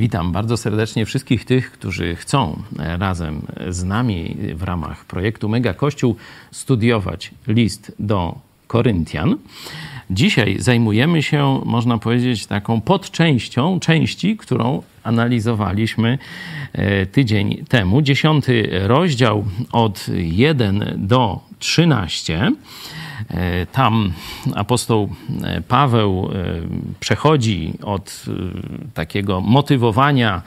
Witam bardzo serdecznie wszystkich tych, którzy chcą razem z nami w ramach projektu Mega Kościół studiować list do Koryntian. Dzisiaj zajmujemy się, można powiedzieć, taką podczęścią części, którą analizowaliśmy e, tydzień temu. Dziesiąty rozdział od 1 do 13. E, tam apostoł e, Paweł przechodzi od takiego motywowania,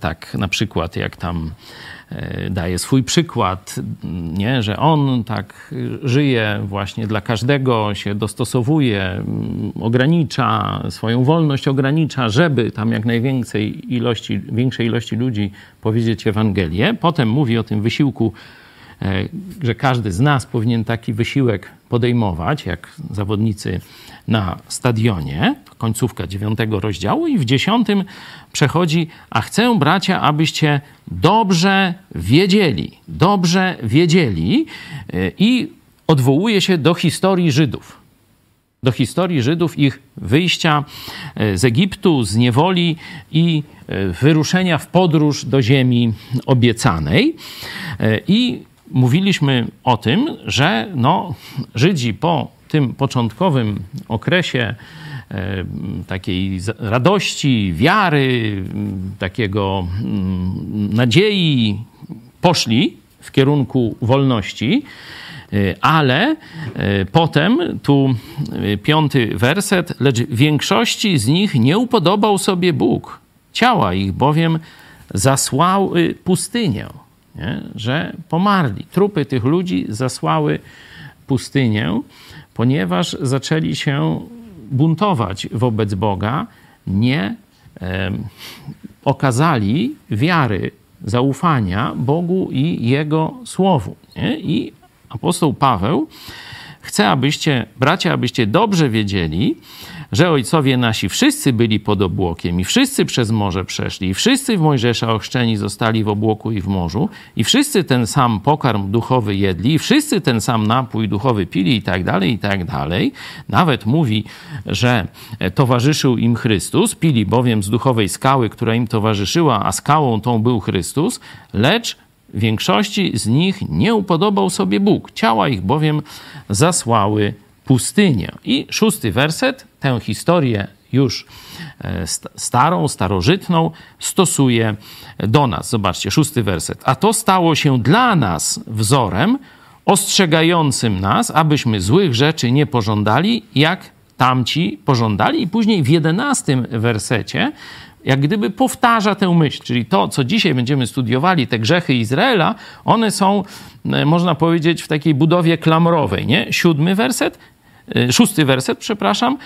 tak na przykład jak tam E, daje swój przykład, nie? że on tak żyje właśnie dla każdego, się dostosowuje, mm, ogranicza, swoją wolność ogranicza, żeby tam jak największej ilości, większej ilości ludzi powiedzieć Ewangelię. Potem mówi o tym wysiłku, e, że każdy z nas powinien taki wysiłek podejmować, jak zawodnicy na stadionie, końcówka dziewiątego rozdziału, i w dziesiątym przechodzi, a chcę, bracia, abyście dobrze wiedzieli, dobrze wiedzieli e, i odwołuje się do historii Żydów. Do historii Żydów, ich wyjścia e, z Egiptu, z niewoli i e, wyruszenia w podróż do ziemi obiecanej. I mówiliśmy o tym, że no, Żydzi po tym początkowym okresie e, takiej radości, wiary, takiego nadziei poszli w kierunku wolności, e, ale e, potem, tu piąty werset, lecz większości z nich nie upodobał sobie Bóg. Ciała ich bowiem zasłały pustynię, nie? że pomarli. Trupy tych ludzi zasłały pustynię ponieważ zaczęli się buntować wobec Boga, nie e, okazali wiary, zaufania Bogu i Jego Słowu. Nie? I apostoł Paweł chce, abyście, bracia, abyście dobrze wiedzieli, że ojcowie nasi wszyscy byli pod obłokiem i wszyscy przez morze przeszli i wszyscy w Mojżesza ochrzczeni zostali w obłoku i w morzu i wszyscy ten sam pokarm duchowy jedli i wszyscy ten sam napój duchowy pili i tak dalej, i tak dalej. Nawet mówi, że towarzyszył im Chrystus, pili bowiem z duchowej skały, która im towarzyszyła, a skałą tą był Chrystus, lecz większości z nich nie upodobał sobie Bóg. Ciała ich bowiem zasłały pustynię. I szósty werset tę historię już e, starą, starożytną stosuje do nas. Zobaczcie, szósty werset. A to stało się dla nas wzorem ostrzegającym nas, abyśmy złych rzeczy nie pożądali, jak tamci pożądali. I później w jedenastym wersecie jak gdyby powtarza tę myśl, czyli to, co dzisiaj będziemy studiowali, te grzechy Izraela, one są, e, można powiedzieć, w takiej budowie klamrowej, nie? Siódmy werset, szósty werset, przepraszam,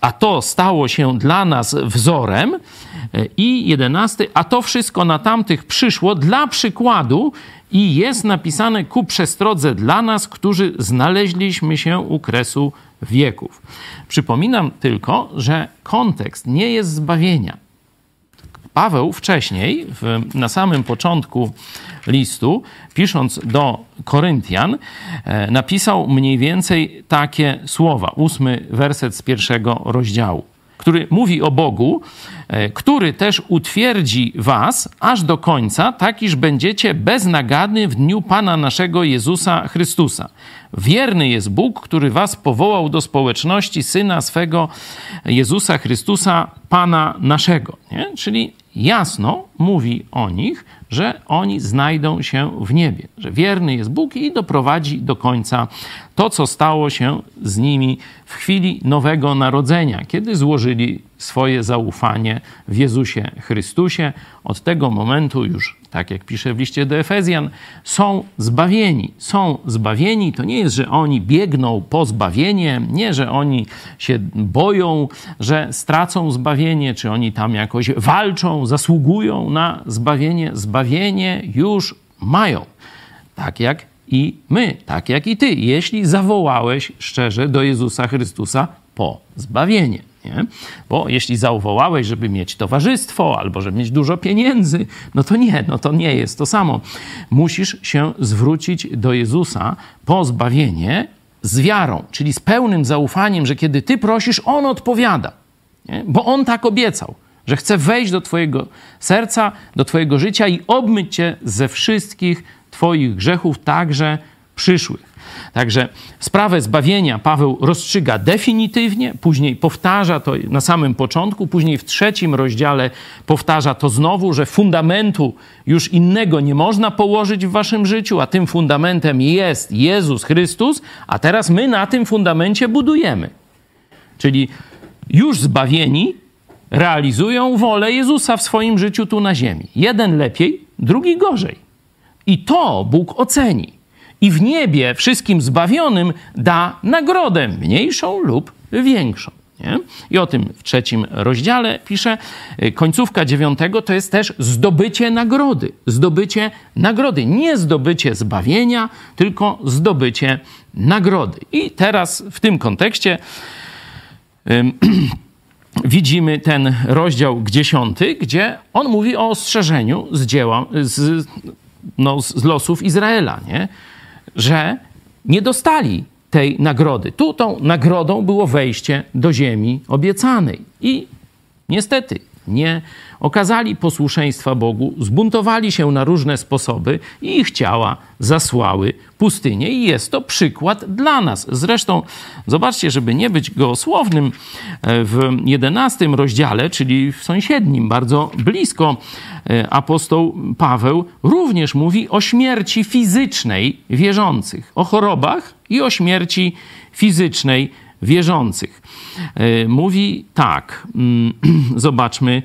a to stało się dla nas wzorem. E, I jedenasty, a to wszystko na tamtych przyszło dla przykładu i jest napisane ku przestrodze dla nas, którzy znaleźliśmy się u kresu wieków. Przypominam tylko, że kontekst nie jest zbawienia. Paweł wcześniej, w, na samym początku listu, pisząc do Koryntian, e, napisał mniej więcej takie słowa. Ósmy werset z pierwszego rozdziału, który mówi o Bogu, e, który też utwierdzi was aż do końca, tak iż będziecie beznagadni w dniu Pana naszego Jezusa Chrystusa. Wierny jest Bóg, który was powołał do społeczności Syna swego Jezusa Chrystusa, Pana naszego. Nie? Czyli jasno mówi o nich, że oni znajdą się w niebie, że wierny jest Bóg i doprowadzi do końca to, co stało się z nimi w chwili nowego narodzenia, kiedy złożyli swoje zaufanie w Jezusie Chrystusie. Od tego momentu już, tak jak pisze w liście do Efezjan, są zbawieni. Są zbawieni. To nie jest, że oni biegną po zbawienie, nie, że oni się boją, że stracą zbawienie, czy oni tam jakoś walczą, zasługują na zbawienie. Zbawienie już mają. Tak jak i my, tak jak i ty, jeśli zawołałeś szczerze do Jezusa Chrystusa po zbawienie. Nie? Bo jeśli zawołałeś, żeby mieć towarzystwo albo żeby mieć dużo pieniędzy, no to nie, no to nie jest to samo. Musisz się zwrócić do Jezusa po zbawienie z wiarą, czyli z pełnym zaufaniem, że kiedy ty prosisz, on odpowiada. Nie? Bo on tak obiecał. że chce wejść do Twojego serca, do Twojego życia i obmyć Cię ze wszystkich Twoich grzechów, także przyszłych. Także sprawę zbawienia Paweł rozstrzyga definitywnie, później powtarza to na samym początku, później w trzecim rozdziale powtarza to znowu, że fundamentu już innego nie można położyć w waszym życiu, a tym fundamentem jest Jezus Chrystus, a teraz my na tym fundamencie budujemy. Czyli już zbawieni realizują wolę Jezusa w swoim życiu tu na ziemi. Jeden lepiej, drugi gorzej. I to Bóg oceni i w niebie wszystkim zbawionym da nagrodę mniejszą lub większą. Nie? I o tym w trzecim rozdziale pisze. Y, końcówka dziewiątego to jest też zdobycie nagrody. Zdobycie nagrody. Nie zdobycie zbawienia, tylko zdobycie nagrody. I teraz w tym kontekście widzimy ten rozdział dziesiąty, gdzie on mówi o ostrzeżeniu z dzieła, z, no, z losów Izraela. Nie? że nie dostali tej nagrody. Tu tą nagrodą było wejście do ziemi obiecanej. I niestety nie okazali posłuszeństwa Bogu, zbuntowali się na różne sposoby i ich ciała zasłały pustynię. I jest to przykład dla nas. Zresztą, zobaczcie, żeby nie być gołosłownym, e, w jedenastym rozdziale, czyli w sąsiednim, bardzo blisko, e, apostoł Paweł również mówi o śmierci fizycznej wierzących, o chorobach i o śmierci fizycznej wierzących. E, mówi tak, mm, zobaczmy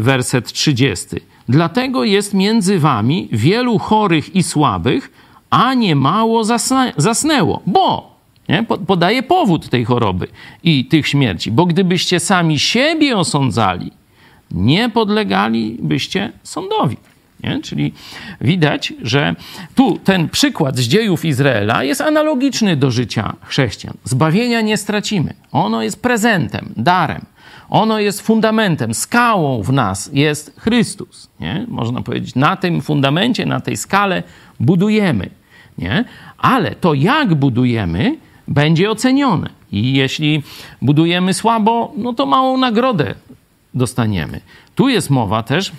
werset 30. Dlatego jest między wami wielu chorych i słabych, a nie mało zasnęło, bo nie? podaje powód tej choroby i tych śmierci. Bo gdybyście sami siebie osądzali, nie podlegalibyście sądowi. Nie? Czyli widać, że tu ten przykład z dziejów Izraela jest analogiczny do życia chrześcijan. Zbawienia nie stracimy. Ono jest prezentem, darem. Ono jest fundamentem, skałą w nas jest Chrystus. Nie? Można powiedzieć, na tym fundamencie, na tej skale budujemy. Nie? Ale to, jak budujemy, będzie ocenione. I jeśli budujemy słabo, no to małą nagrodę dostaniemy. Tu jest mowa też,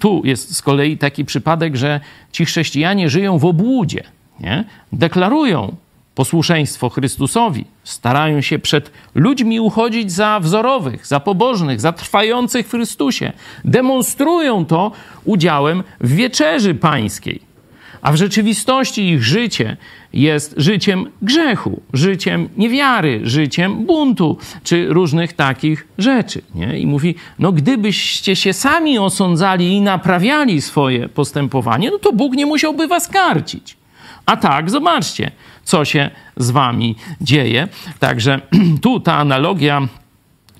tu jest z kolei taki przypadek, że ci chrześcijanie żyją w obłudzie, nie? deklarują posłuszeństwo Chrystusowi, starają się przed ludźmi uchodzić za wzorowych, za pobożnych, za trwających w Chrystusie. Demonstrują to udziałem w wieczerzy pańskiej. A w rzeczywistości ich życie jest życiem grzechu, życiem niewiary, życiem buntu, czy różnych takich rzeczy. Nie? I mówi, no gdybyście się sami osądzali i naprawiali swoje postępowanie, no to Bóg nie musiałby was karcić. A tak, zobaczcie, co się z wami dzieje. Także tu ta analogia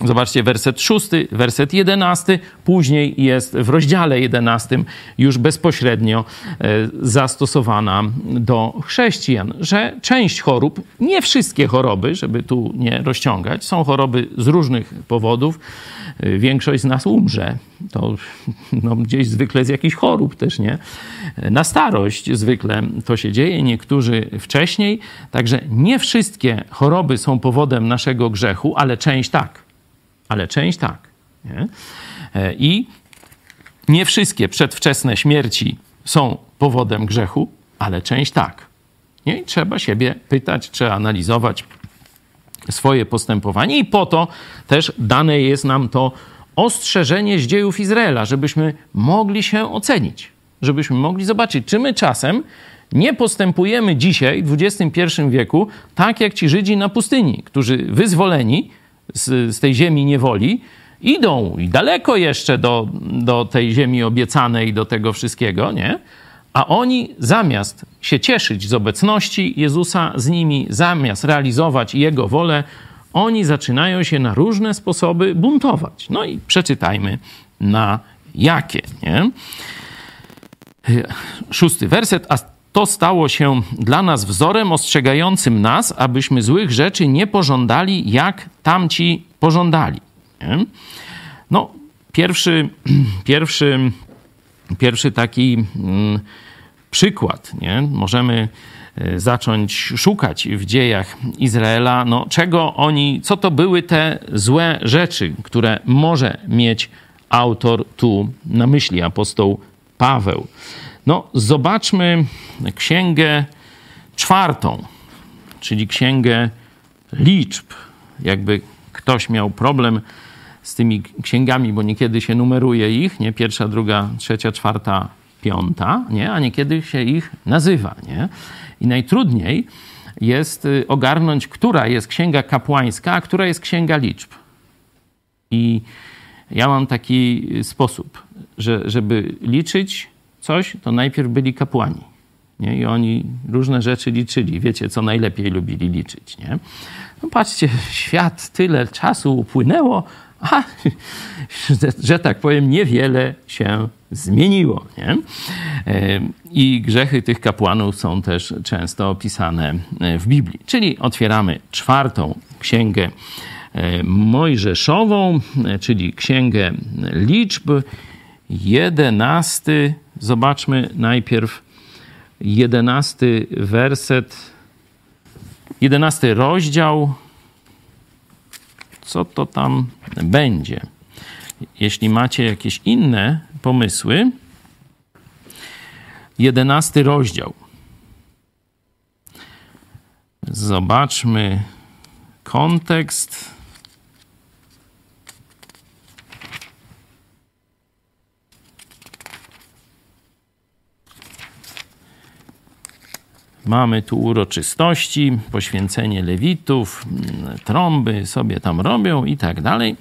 Zobaczcie, werset szósty, werset jedenasty, później jest w rozdziale jedenastym już bezpośrednio e, zastosowana do chrześcijan, że część chorób, nie wszystkie choroby, żeby tu nie rozciągać, są choroby z różnych powodów. E, większość z nas umrze. To no, gdzieś zwykle z jakichś chorób też, nie? E, na starość zwykle to się dzieje, niektórzy wcześniej. Także nie wszystkie choroby są powodem naszego grzechu, ale część tak ale część tak. Nie? E, I nie wszystkie przedwczesne śmierci są powodem grzechu, ale część tak. Nie? I trzeba siebie pytać, trzeba analizować swoje postępowanie, i po to też dane jest nam to ostrzeżenie z dziejów Izraela, żebyśmy mogli się ocenić, żebyśmy mogli zobaczyć, czy my czasem nie postępujemy dzisiaj, w XXI wieku, tak jak ci Żydzi na pustyni, którzy wyzwoleni z, z tej ziemi niewoli, idą i daleko jeszcze do, do tej ziemi obiecanej, do tego wszystkiego, nie? A oni zamiast się cieszyć z obecności Jezusa z nimi, zamiast realizować Jego wolę, oni zaczynają się na różne sposoby buntować. No i przeczytajmy na jakie. Nie? Szósty werset. A to stało się dla nas wzorem ostrzegającym nas, abyśmy złych rzeczy nie pożądali, jak tamci pożądali. Nie? No, pierwszy, pierwszy, pierwszy taki mm, przykład, nie? możemy e, zacząć szukać w dziejach Izraela, no, czego oni, co to były te złe rzeczy, które może mieć autor tu na myśli, apostoł Paweł. No, zobaczmy księgę czwartą, czyli księgę liczb. Jakby ktoś miał problem z tymi księgami, bo niekiedy się numeruje ich, nie? Pierwsza, druga, trzecia, czwarta, piąta, nie? A niekiedy się ich nazywa, nie? I najtrudniej jest y, ogarnąć, która jest księga kapłańska, a która jest księga liczb. I ja mam taki sposób, że żeby liczyć coś, to najpierw byli kapłani. Nie? I oni różne rzeczy liczyli. Wiecie, co najlepiej lubili liczyć. Nie? No patrzcie, świat tyle czasu upłynęło, a że, że, tak powiem, niewiele się zmieniło. Nie? E, I grzechy tych kapłanów są też często opisane e, w Biblii. Czyli otwieramy czwartą księgę e, Mojżeszową, czyli księgę liczb, jedenasty. Zobaczmy najpierw jedenasty werset, jedenasty rozdział. Co to tam będzie? Jeśli macie jakieś inne pomysły, jedenasty rozdział. Zobaczmy kontekst. Mamy tu uroczystości, poświęcenie lewitów, trąby sobie tam robią i tak dalej.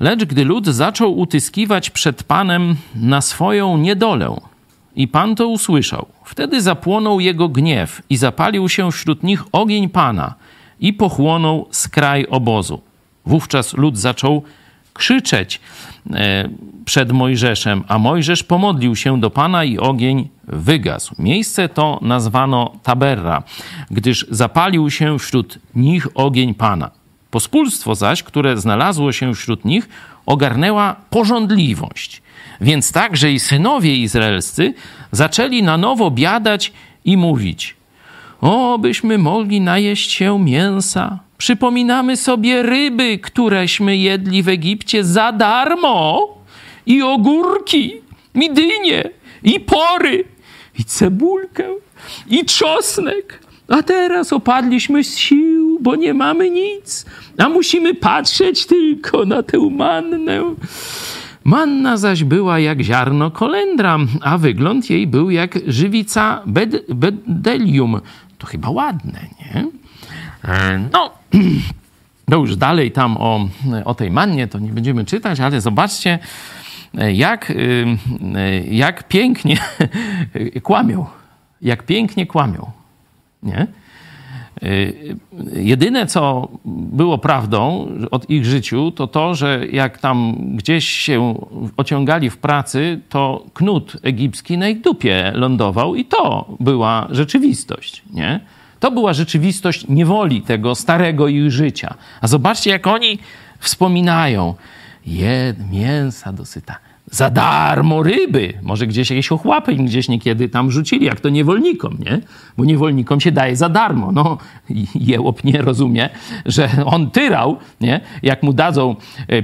Lecz gdy lud zaczął utyskiwać przed Panem na swoją niedolę, i Pan to usłyszał, wtedy zapłonął jego gniew i zapalił się wśród nich ogień Pana i pochłonął skraj obozu. Wówczas lud zaczął krzyczeć przed Mojżeszem, a Mojżesz pomodlił się do Pana i ogień wygasł. Miejsce to nazwano Taberra, gdyż zapalił się wśród nich ogień Pana. Pospólstwo zaś, które znalazło się wśród nich, ogarnęła porządliwość. Więc także i synowie izraelscy zaczęli na nowo biadać i mówić: O, byśmy mogli najeść się mięsa. Przypominamy sobie ryby, któreśmy jedli w Egipcie za darmo, i ogórki, i dynie, i pory, i cebulkę, i czosnek. A teraz opadliśmy z sił, bo nie mamy nic, a musimy patrzeć tylko na tę mannę. Manna zaś była jak ziarno kolendra, a wygląd jej był jak żywica bed bedelium. To chyba ładne, nie? E, no, no już dalej tam o, o tej mannie to nie będziemy czytać, ale zobaczcie, jak, y, jak pięknie kłamią. Jak pięknie kłamią. Nie? Y, jedyne, co było prawdą od ich życiu, to to, że jak tam gdzieś się ociągali w pracy, to knut egipski na ich dupie lądował i to była rzeczywistość, nie? To była rzeczywistość niewoli tego starego ich życia. A zobaczcie, jak oni wspominają. Jed mięsa dosyta za darmo ryby. Może gdzieś jakieś ochłapy im gdzieś niekiedy tam rzucili, jak to niewolnikom, nie? Bo niewolnikom się daje za darmo. No, jełop nie rozumie, że on tyrał, nie? Jak mu dadzą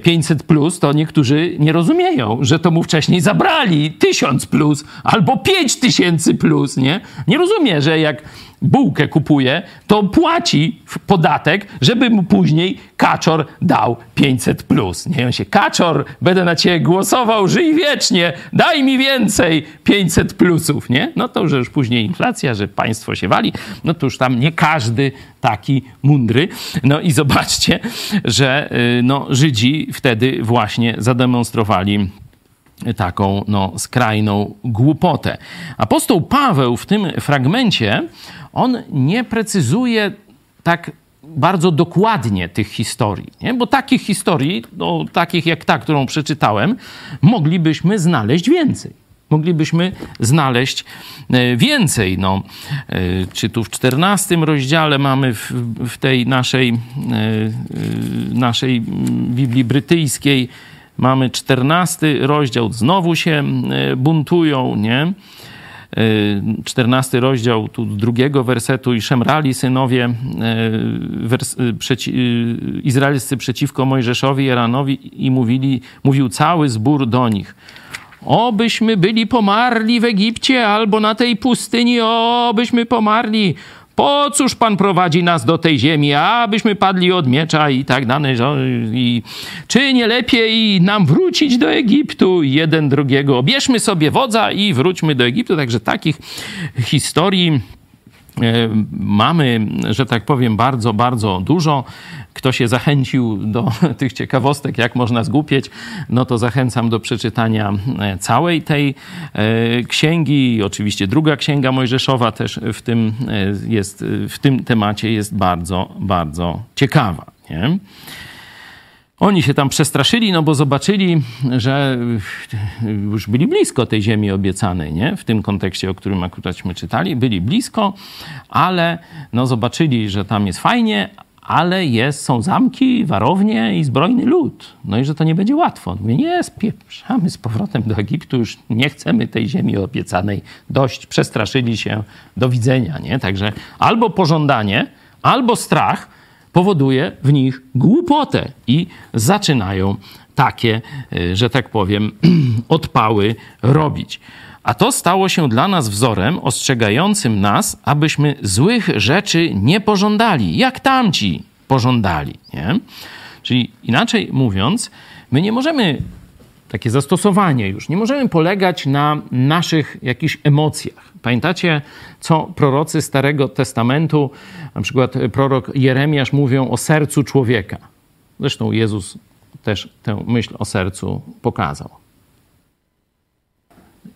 500 e, plus, to niektórzy nie rozumieją, że to mu wcześniej zabrali 1000 plus albo 5000 plus, nie? Nie rozumie, że jak bułkę kupuje, to płaci podatek, żeby mu później kaczor dał 500 plus. Nie on się, kaczor, będę na ciebie głosował, żyj wiecznie, daj mi więcej 500 plusów, nie? No to że już później inflacja, że państwo się wali, no to już tam nie każdy taki mądry. No i zobaczcie, że y, no, Żydzi wtedy właśnie zademonstrowali taką no, skrajną głupotę. Apostoł Paweł w tym fragmencie on nie precyzuje tak bardzo dokładnie tych historii, nie? bo takich historii, no, takich jak ta, którą przeczytałem, moglibyśmy znaleźć więcej. Moglibyśmy znaleźć e, więcej. No, e, czy tu w czternastym rozdziale mamy w, w tej naszej, e, naszej Biblii brytyjskiej, mamy czternasty rozdział, znowu się buntują, nie? 14 rozdział tu drugiego wersetu i szemrali synowie wers, przeci, izraelscy przeciwko Mojżeszowi i Eranowi i mówili, mówił cały zbór do nich. Obyśmy byli pomarli w Egipcie albo na tej pustyni, obyśmy pomarli. Po cóż Pan prowadzi nas do tej ziemi, abyśmy padli od miecza i tak dalej. I czy nie lepiej nam wrócić do Egiptu jeden drugiego? Bierzmy sobie wodza i wróćmy do Egiptu. Także takich historii e, mamy, że tak powiem, bardzo, bardzo dużo kto się zachęcił do tych ciekawostek, jak można zgłupieć, no to zachęcam do przeczytania e, całej tej e, księgi. Oczywiście druga księga Mojżeszowa też w tym, e, jest, w tym temacie jest bardzo, bardzo ciekawa. Nie? Oni się tam przestraszyli, no bo zobaczyli, że już byli blisko tej ziemi obiecanej, nie? W tym kontekście, o którym akuraćśmy czytali, byli blisko, ale no zobaczyli, że tam jest fajnie, ale jest, są zamki, warownie i zbrojny lud. No i że to nie będzie łatwo. Mówię, nie, spieprzamy z powrotem do Egiptu, już nie chcemy tej ziemi obiecanej. Dość, przestraszyli się, do widzenia, nie? Także albo pożądanie, albo strach powoduje w nich głupotę i zaczynają takie, y, że tak powiem, odpały robić. A to stało się dla nas wzorem ostrzegającym nas, abyśmy złych rzeczy nie pożądali, jak tamci pożądali. Nie? Czyli inaczej mówiąc, my nie możemy, takie zastosowanie już, nie możemy polegać na naszych jakichś emocjach. Pamiętacie, co prorocy Starego Testamentu, na przykład prorok Jeremiasz, mówią o sercu człowieka. Zresztą Jezus też tę myśl o sercu pokazał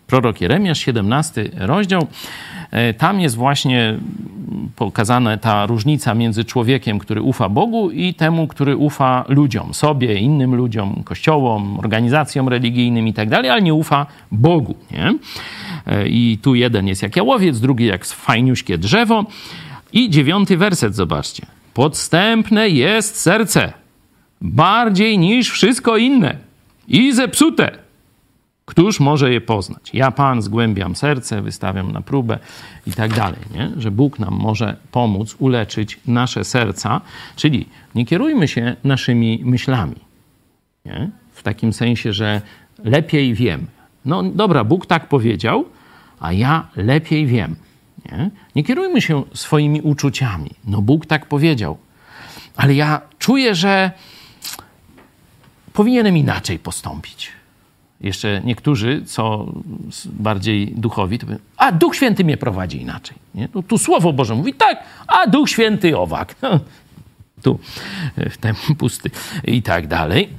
prorok Jeremiasz, 17 rozdział. E, tam jest właśnie pokazana ta różnica między człowiekiem, który ufa Bogu i temu, który ufa ludziom, sobie, innym ludziom, kościołom, organizacjom religijnym i tak dalej, ale nie ufa Bogu. Nie? E, I tu jeden jest jak jałowiec, drugi jak fajniuśkie drzewo. I dziewiąty werset, zobaczcie. Podstępne jest serce, bardziej niż wszystko inne i zepsute Któż może je poznać? Ja, Pan, zgłębiam serce, wystawiam na próbę i tak dalej. Nie? Że Bóg nam może pomóc uleczyć nasze serca, czyli nie kierujmy się naszymi myślami. Nie? W takim sensie, że lepiej wiem. No dobra, Bóg tak powiedział, a ja lepiej wiem. Nie? nie kierujmy się swoimi uczuciami. No Bóg tak powiedział, ale ja czuję, że powinienem inaczej postąpić jeszcze niektórzy, co bardziej duchowi, to mówią, a Duch Święty mnie prowadzi inaczej. Nie? No, tu Słowo Boże mówi tak, a Duch Święty owak. tu w ten pusty i tak dalej.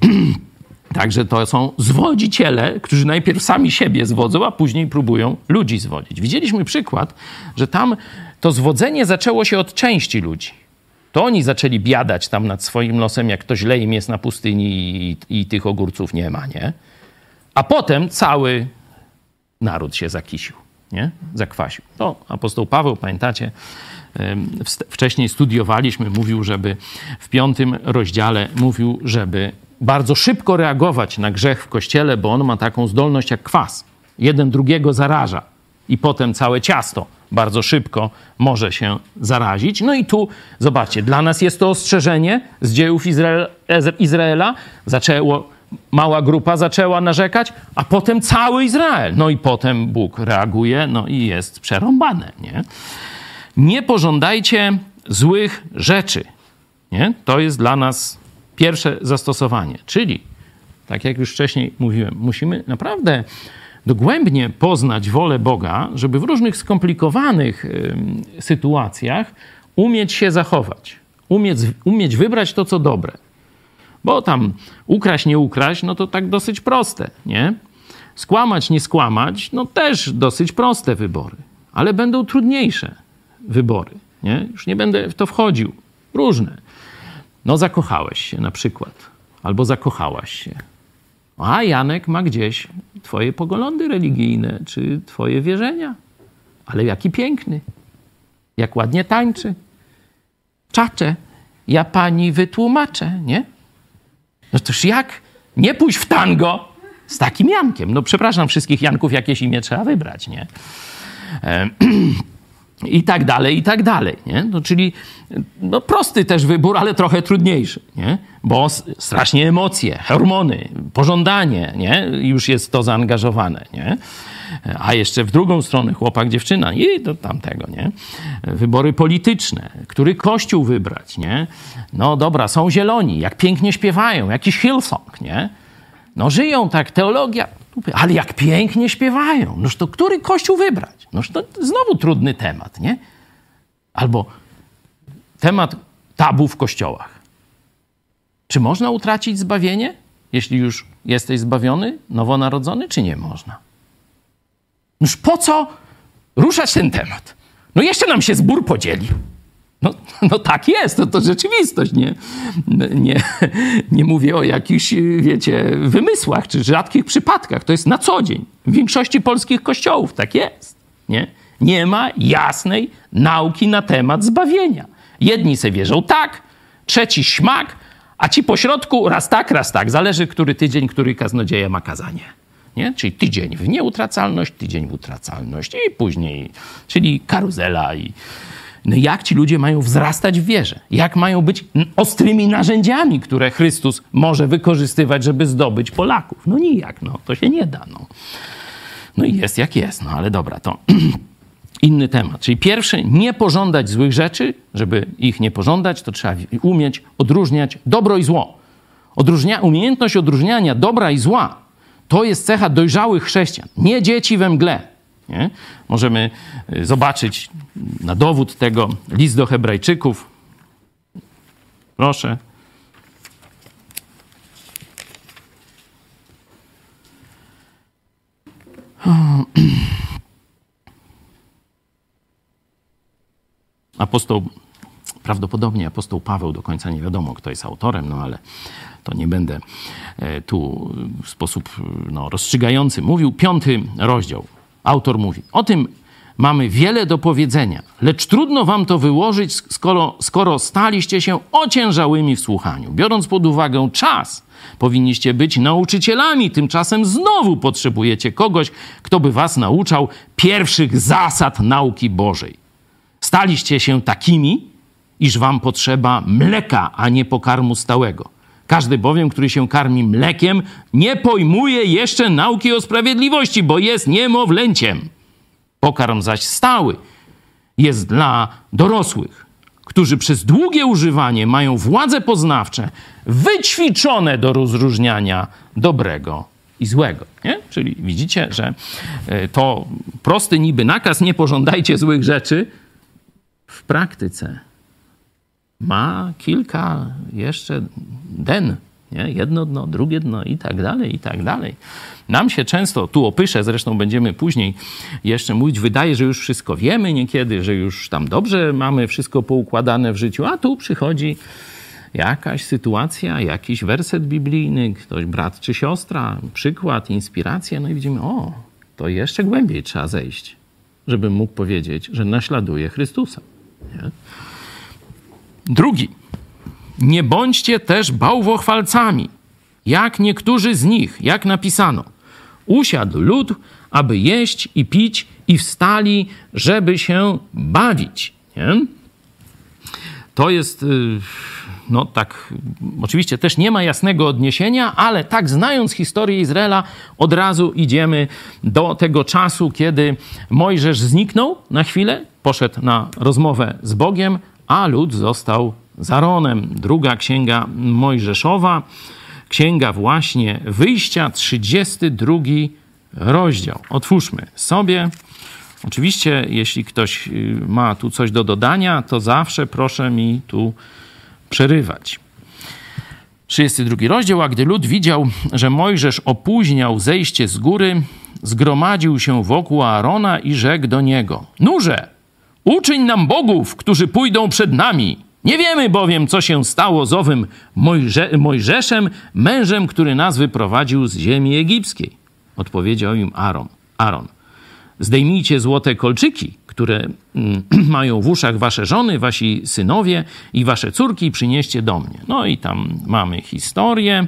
Także to są zwodziciele, którzy najpierw sami siebie zwodzą, a później próbują ludzi zwodzić. Widzieliśmy przykład, że tam to zwodzenie zaczęło się od części ludzi. To oni zaczęli biadać tam nad swoim losem, jak to źle im jest na pustyni i, i tych ogórców nie ma, nie? A potem cały naród się zakisił, nie? zakwasił. To apostoł Paweł, pamiętacie, wcześniej studiowaliśmy, mówił, żeby w piątym rozdziale mówił, żeby bardzo szybko reagować na grzech w kościele, bo on ma taką zdolność jak kwas. Jeden drugiego zaraża i potem całe ciasto bardzo szybko może się zarazić. No i tu, zobaczcie, dla nas jest to ostrzeżenie z dziejów Izraela. Zaczęło mała grupa zaczęła narzekać, a potem cały Izrael. No i potem Bóg reaguje, no i jest przerąbane, nie? Nie pożądajcie złych rzeczy, nie? To jest dla nas pierwsze zastosowanie. Czyli, tak jak już wcześniej mówiłem, musimy naprawdę dogłębnie poznać wolę Boga, żeby w różnych skomplikowanych sytuacjach umieć się zachować, umieć, umieć wybrać to, co dobre. Bo tam ukraść, nie ukraść, no to tak dosyć proste, nie? Skłamać, nie skłamać, no też dosyć proste wybory. Ale będą trudniejsze wybory, nie? Już nie będę w to wchodził. Różne. No zakochałeś się na przykład. Albo zakochałaś się. A Janek ma gdzieś twoje poglądy religijne, czy twoje wierzenia. Ale jaki piękny. Jak ładnie tańczy. Czacze. Ja pani wytłumaczę, nie? No toż jak nie pójść w tango z takim Jankiem? No przepraszam wszystkich Janków, jakieś imię trzeba wybrać, nie? E, I tak dalej, i tak dalej. Nie? No, czyli no, prosty też wybór, ale trochę trudniejszy, nie? bo strasznie emocje, hormony, pożądanie, nie? już jest to zaangażowane. Nie? A jeszcze w drugą stronę chłopak, dziewczyna i do tamtego, nie? Wybory polityczne, który kościół wybrać, nie? No dobra, są zieloni, jak pięknie śpiewają, jakiś Hillsong, nie? No żyją tak, teologia, ale jak pięknie śpiewają, noż to który kościół wybrać? Noż to znowu trudny temat, nie? Albo temat tabu w kościołach. Czy można utracić zbawienie, jeśli już jesteś zbawiony, nowonarodzony, czy nie można? Noż po co ruszać ten temat? No jeszcze nam się zbór podzieli. No, no tak jest, to, to rzeczywistość, nie? nie? Nie mówię o jakichś, wiecie, wymysłach czy rzadkich przypadkach. To jest na co dzień. W większości polskich kościołów tak jest, nie? Nie ma jasnej nauki na temat zbawienia. Jedni se wierzą tak, trzeci śmak, a ci pośrodku raz tak, raz tak. Zależy, który tydzień, który kaznodzieja ma kazanie. Nie? Czyli tydzień w nieutracalność, tydzień w utracalność i później, czyli karuzela i no jak ci ludzie mają wzrastać w wierze? Jak mają być ostrymi narzędziami, które Chrystus może wykorzystywać, żeby zdobyć Polaków? No nijak, no to się nie da. No, no i jest jak jest, no ale dobra, to inny temat. Czyli pierwszy, nie pożądać złych rzeczy. Żeby ich nie pożądać, to trzeba umieć odróżniać dobro i zło. Odróżnia, umiejętność odróżniania dobra i zła to jest cecha dojrzałych chrześcijan, nie dzieci we mgle. Nie? Możemy y, zobaczyć na dowód tego list do Hebrajczyków. Proszę. Apostoł, prawdopodobnie apostoł Paweł, do końca nie wiadomo, kto jest autorem, no ale to nie będę e, tu w sposób no, rozstrzygający mówił. Piąty rozdział. Autor mówi: O tym mamy wiele do powiedzenia, lecz trudno wam to wyłożyć, skoro, skoro staliście się ociężałymi w słuchaniu. Biorąc pod uwagę czas, powinniście być nauczycielami, tymczasem znowu potrzebujecie kogoś, kto by was nauczał pierwszych zasad nauki Bożej. Staliście się takimi, iż wam potrzeba mleka, a nie pokarmu stałego. Każdy bowiem, który się karmi mlekiem, nie pojmuje jeszcze nauki o sprawiedliwości, bo jest niemowlęciem. Pokarm zaś stały jest dla dorosłych, którzy przez długie używanie mają władze poznawcze wyćwiczone do rozróżniania dobrego i złego. Nie? Czyli widzicie, że e, to prosty niby nakaz, nie pożądajcie złych rzeczy, w praktyce ma kilka jeszcze den. Nie? Jedno dno, drugie dno i tak dalej, i tak dalej. Nam się często, tu opyszę, zresztą będziemy później jeszcze mówić, wydaje, że już wszystko wiemy niekiedy, że już tam dobrze mamy wszystko poukładane w życiu, a tu przychodzi jakaś sytuacja, jakiś werset biblijny, ktoś brat czy siostra, przykład, inspiracja, no i widzimy, o, to jeszcze głębiej trzeba zejść, żebym mógł powiedzieć, że naśladuje Chrystusa. Nie? Drugi. Nie bądźcie też bałwochwalcami, jak niektórzy z nich, jak napisano. Usiadł lud, aby jeść i pić, i wstali, żeby się bawić. Nie? To jest, y, no tak, oczywiście też nie ma jasnego odniesienia, ale tak znając historię Izraela, od razu idziemy do tego czasu, kiedy Mojżesz zniknął na chwilę, poszedł na rozmowę z Bogiem, a lud został zaronem. Druga księga Mojżeszowa, księga właśnie wyjścia, 32 rozdział. Otwórzmy sobie. Oczywiście, jeśli ktoś y, ma tu coś do dodania, to zawsze proszę mi tu przerywać. 32 rozdział, a gdy lud widział, że Mojżesz opóźniał zejście z góry, zgromadził się wokół Aarona i rzekł do niego: Nurze, Uczyń nam bogów, którzy pójdą przed nami. Nie wiemy bowiem, co się stało z owym Mojże Mojżeszem, mężem, który nas wyprowadził z ziemi egipskiej. Odpowiedział im Aaron. Aaron. Zdejmijcie złote kolczyki, które mm, mają w uszach wasze żony, wasi synowie i wasze córki i przynieście do mnie. No i tam mamy historię.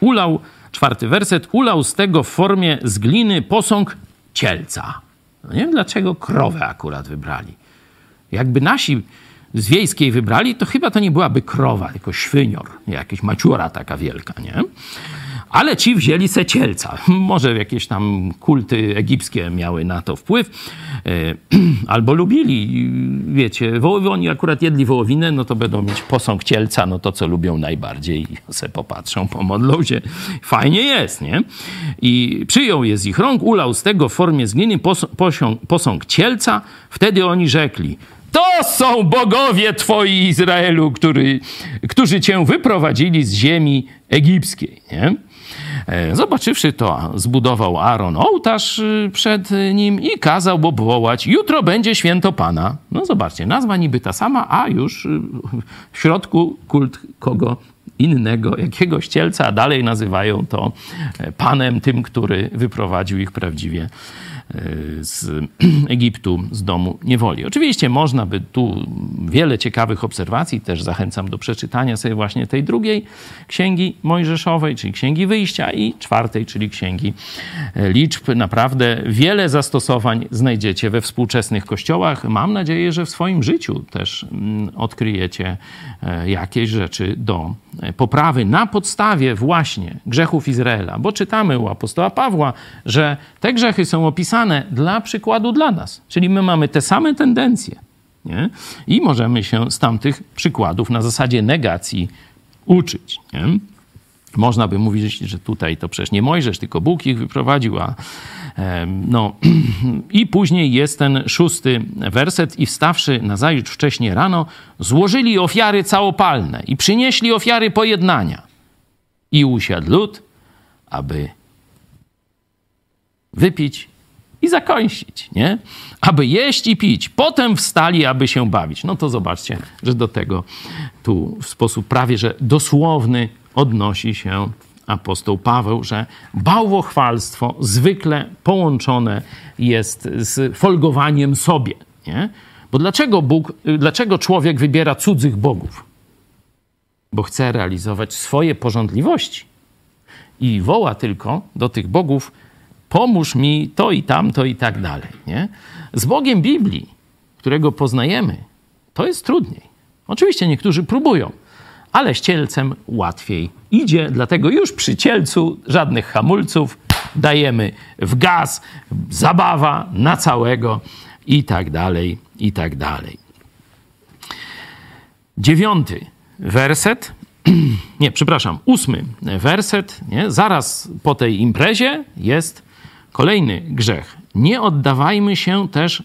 Ulał, czwarty werset, ulał z tego w formie z gliny posąg cielca No nie wiem, dlaczego krowę akurat wybrali. Jakby nasi z wiejskiej wybrali, to chyba to nie byłaby krowa, tylko świnior, jakaś maciura taka wielka, nie? Ale ci wzięli secielca. Może jakieś tam kulty egipskie miały na to wpływ. E, albo lubili, wiecie, wołowi, oni akurat jedli wołowinę, no to będą mieć posąg cielca, no to co lubią najbardziej. Se popatrzą, pomodlą się. Fajnie jest, nie? I przyjął je z ich rąk, ulał z tego w formie zgliny posąg, posąg cielca. Wtedy oni rzekli, to są bogowie twoi Izraelu, który, którzy cię wyprowadzili z ziemi egipskiej. Nie? E, zobaczywszy to, zbudował Aaron ołtarz y, przed nim i kazał obwołać, jutro będzie święto Pana. No zobaczcie, nazwa niby ta sama, a już y, w środku kult kogo innego, jakiegoś cielca, a dalej nazywają to e, Panem, tym, który wyprowadził ich prawdziwie z Egiptu, z domu niewoli. Oczywiście można by tu wiele ciekawych obserwacji, też zachęcam do przeczytania sobie właśnie tej drugiej księgi Mojżeszowej, czyli księgi wyjścia i czwartej, czyli księgi e, liczb. Naprawdę wiele zastosowań znajdziecie we współczesnych kościołach. Mam nadzieję, że w swoim życiu też mm, odkryjecie e, jakieś rzeczy do e, poprawy na podstawie właśnie grzechów Izraela, bo czytamy u apostoła Pawła, że te grzechy są opisane dla przykładu dla nas. Czyli my mamy te same tendencje nie? i możemy się z tamtych przykładów na zasadzie negacji uczyć. Nie? Można by mówić, że tutaj to przecież nie Mojżesz, tylko Bóg ich wyprowadził, a no i później jest ten szósty werset i wstawszy nazajutrz wcześnie rano, złożyli ofiary całopalne i przynieśli ofiary pojednania. I usiadł lud, aby wypić i zakończyć, nie? Aby jeść i pić. Potem wstali, aby się bawić. No to zobaczcie, że do tego tu w sposób prawie że dosłowny odnosi się apostoł Paweł, że bałwochwalstwo zwykle połączone jest z folgowaniem sobie, nie? Bo dlaczego Bóg, dlaczego człowiek wybiera cudzych bogów? Bo chce realizować swoje porządliwości i woła tylko do tych bogów pomóż mi to i tamto i tak dalej. Nie? Z Bogiem Biblii, którego poznajemy, to jest trudniej. Oczywiście niektórzy próbują, ale z cielcem łatwiej idzie, dlatego już przy cielcu żadnych hamulców, dajemy w gaz, zabawa na całego i tak dalej, i tak dalej. Dziewiąty werset nie, przepraszam, ósmy werset, nie? zaraz po tej imprezie jest Kolejny grzech. Nie oddawajmy się też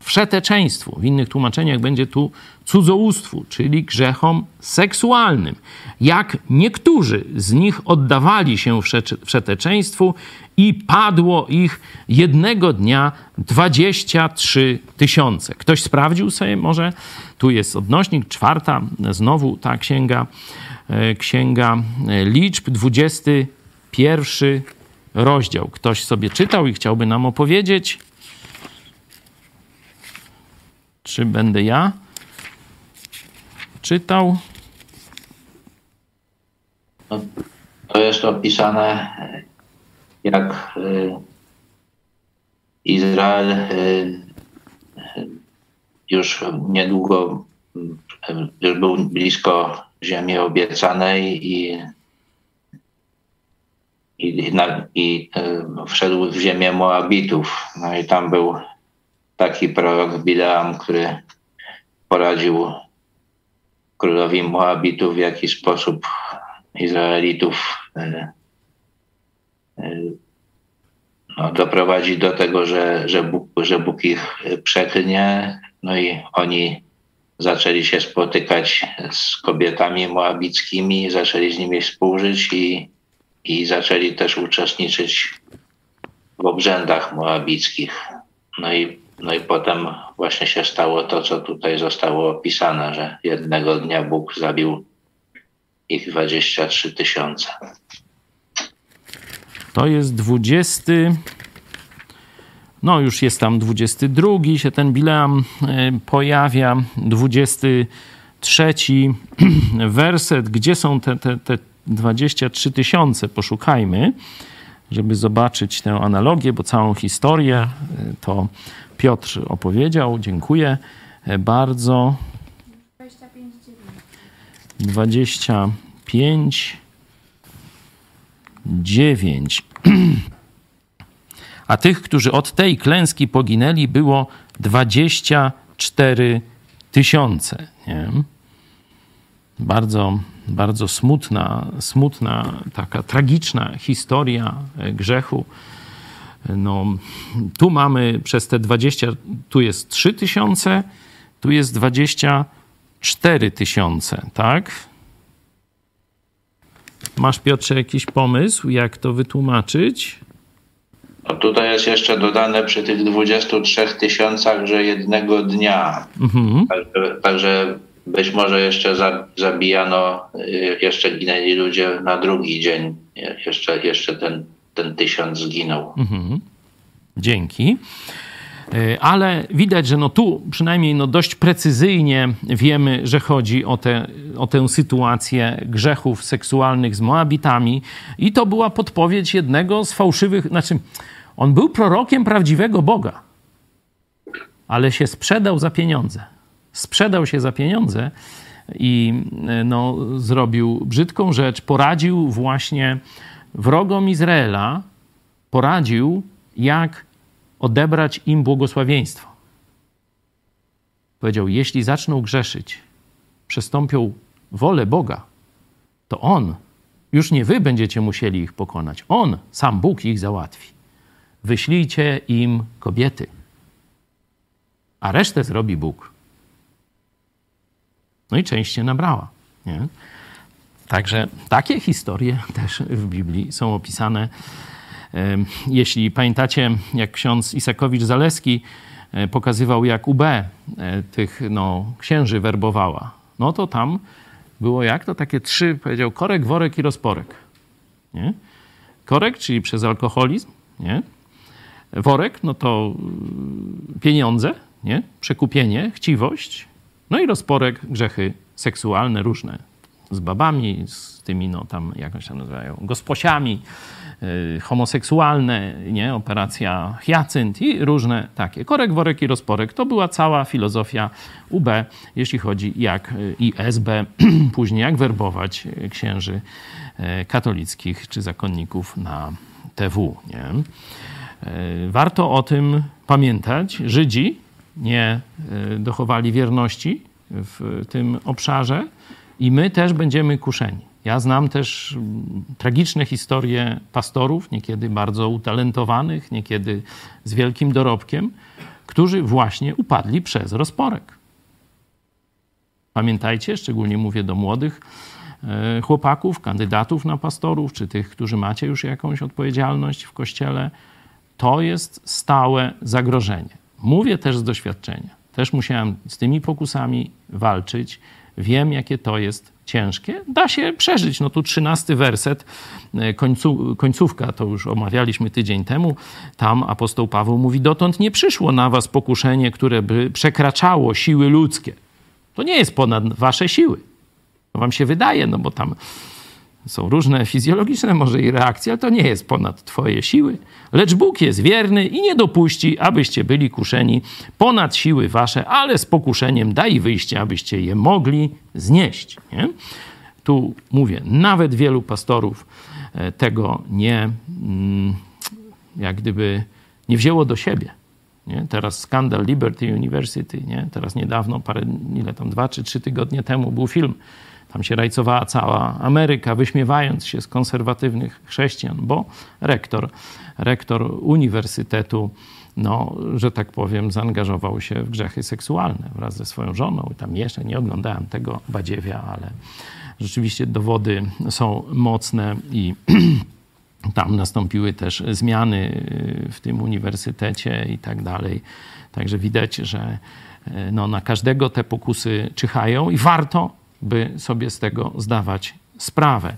wszeteczeństwu. W innych tłumaczeniach będzie tu cudzołóstwu, czyli grzechom seksualnym. Jak niektórzy z nich oddawali się wszeteczeństwu i padło ich jednego dnia 23 tysiące. Ktoś sprawdził sobie może? Tu jest odnośnik, czwarta, znowu ta księga, e, księga e, liczb, 21 rozdział. Ktoś sobie czytał i chciałby nam opowiedzieć? Czy będę ja czytał? No, to jest opisane, jak y, Izrael y, już niedługo y, już był blisko ziemi obiecanej i i, na, i wszedł w ziemię Moabitów. No i tam był taki prorok Bileam, który poradził królowi Moabitów, w jaki sposób Izraelitów e, e, no, doprowadzi do tego, że, że, Bóg, że Bóg ich przeklnie. No i oni zaczęli się spotykać z kobietami moabickimi, zaczęli z nimi współżyć i i zaczęli też uczestniczyć w obrzędach moabickich. No i, no i potem właśnie się stało to, co tutaj zostało opisane, że jednego dnia Bóg zabił ich 23 tysiące. To jest 20. No, już jest tam 22, się ten Bileam e, pojawia. 23 werset. Gdzie są te, te, te 23 tysiące, poszukajmy. żeby zobaczyć tę analogię, bo całą historię y, to Piotr opowiedział. Dziękuję bardzo. 25, 9. A tych, którzy od tej klęski poginęli, było 24 tysiące. Bardzo, bardzo smutna, smutna, taka tragiczna historia grzechu. No, tu mamy przez te 20, tu jest 3 tysiące, tu jest 24 tysiące, tak? Masz, Piotrze, jakiś pomysł, jak to wytłumaczyć? No tutaj jest jeszcze dodane przy tych 23 tysiącach, że jednego dnia. Mhm. Także, także, być może jeszcze zabijano, y, jeszcze ginęli ludzie na drugi dzień. Jeszcze, jeszcze ten, ten tysiąc zginął. Mhm. Dzięki. Y, ale widać, że no tu przynajmniej no dość precyzyjnie wiemy, że chodzi o, te, o tę sytuację grzechów seksualnych z Moabitami i to była podpowiedź jednego z fałszywych, znaczy on był prorokiem prawdziwego Boga, ale się sprzedał za pieniądze. Sprzedał się za pieniądze i no, zrobił brzydką rzecz. Poradził właśnie wrogom Izraela, poradził, jak odebrać im błogosławieństwo. Powiedział: Jeśli zaczną grzeszyć, przestąpią wolę Boga, to On, już nie wy będziecie musieli ich pokonać, On, sam Bóg ich załatwi wyślijcie im kobiety, a resztę zrobi Bóg. No i część się nabrała. Nie? Także takie historie też w Biblii są opisane. Jeśli pamiętacie, jak ksiądz Isakowicz-Zaleski e, pokazywał, jak UB e, tych no, księży werbowała, no to tam było jak? To takie trzy, powiedział, korek, worek i rozporek. Nie? Korek, czyli przez alkoholizm, nie? worek, no to y, pieniądze, nie? przekupienie, chciwość, no i rozporek, grzechy seksualne różne. Z babami, z tymi, no tam, jak się nazywają, gosposiami, yy, homoseksualne, nie? Operacja Hyacynt i różne takie. Korek, worek i rozporek to była cała filozofia UB, jeśli chodzi jak y, i SB, później jak werbować księży y, katolickich czy zakonników na TW, nie? E, warto o tym pamiętać. Żydzi nie e, dochowali wierności w tym obszarze i my też będziemy kuszeni. Ja znam też mm, tragiczne historie pastorów, niekiedy bardzo utalentowanych, niekiedy z wielkim dorobkiem, którzy właśnie upadli przez rozporek. Pamiętajcie, szczególnie mówię do młodych e, chłopaków, kandydatów na pastorów, czy tych, którzy macie już jakąś odpowiedzialność w kościele, to jest stałe zagrożenie. Mówię też z doświadczenia. Też musiałem z tymi pokusami walczyć. Wiem, jakie to jest ciężkie. Da się przeżyć. No tu trzynasty werset, e, końcu, końcówka, to już omawialiśmy tydzień temu. Tam apostoł Paweł mówi, dotąd nie przyszło na was pokuszenie, które by przekraczało siły ludzkie. To nie jest ponad wasze siły. To wam się wydaje, no bo tam są różne fizjologiczne może i reakcje, ale to nie jest ponad twoje siły. Lecz Bóg jest wierny i nie dopuści, abyście byli kuszeni ponad siły wasze, ale z pokuszeniem daj wyjście, abyście je mogli znieść. Nie? Tu mówię, nawet wielu pastorów e, tego nie, mm, jak gdyby nie wzięło do siebie. Nie? Teraz skandal Liberty University, nie? teraz niedawno, parę, ile tam, dwa czy trzy tygodnie temu był film tam się rajcowała cała Ameryka, wyśmiewając się z konserwatywnych chrześcijan, bo rektor, rektor uniwersytetu, no, że tak powiem, zaangażował się w grzechy seksualne wraz ze swoją żoną. I tam jeszcze nie oglądałem tego badziewia, ale rzeczywiście dowody są mocne i tam nastąpiły też zmiany w tym uniwersytecie i tak dalej. Także widać, że no, na każdego te pokusy czyhają i warto by sobie z tego zdawać sprawę.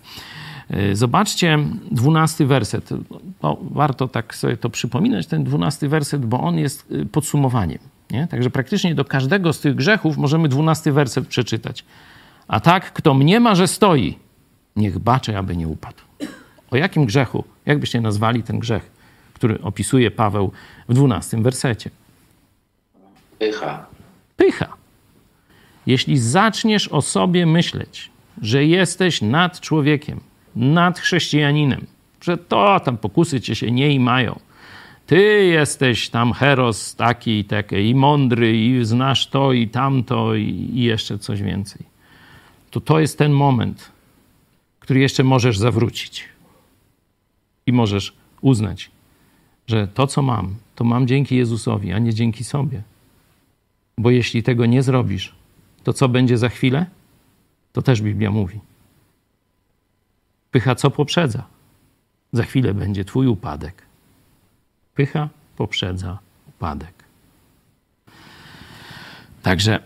E, zobaczcie dwunasty werset. No, warto tak sobie to przypominać, ten dwunasty werset, bo on jest e, podsumowaniem. Nie? Także praktycznie do każdego z tych grzechów możemy dwunasty werset przeczytać. A tak, kto mnie ma, że stoi, niech bacze, aby nie upadł. O jakim grzechu? Jak byście nazwali ten grzech, który opisuje Paweł w dwunastym wersecie? Pycha. Pycha. Jeśli zaczniesz o sobie myśleć, że jesteś nad człowiekiem, nad chrześcijaninem, że to tam pokusy cię się nie mają, ty jesteś tam heros taki i taki, i mądry, i znasz to, i tamto, i, i jeszcze coś więcej. To to jest ten moment, który jeszcze możesz zawrócić. I możesz uznać, że to, co mam, to mam dzięki Jezusowi, a nie dzięki sobie. Bo jeśli tego nie zrobisz, to co będzie za chwilę? To też Biblia mówi. Pycha co poprzedza? Za chwilę będzie Twój upadek. Pycha poprzedza upadek. Także,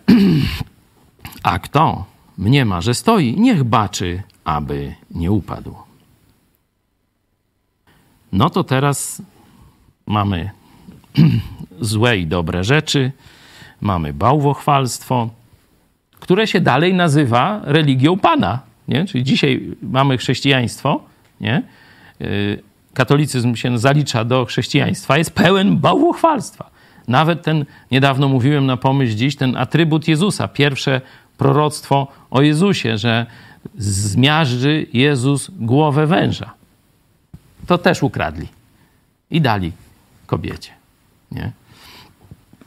a kto mniema, że stoi, niech baczy, aby nie upadł. No to teraz mamy złe i dobre rzeczy, mamy bałwochwalstwo, które się dalej nazywa religią Pana. Nie? Czyli dzisiaj mamy chrześcijaństwo, nie? Y, katolicyzm się zalicza do chrześcijaństwa, jest pełen bałwochwalstwa. Nawet ten, niedawno mówiłem na pomyśl dziś, ten atrybut Jezusa, pierwsze proroctwo o Jezusie, że zmiażdży Jezus głowę węża. To też ukradli i dali kobiecie. Nie?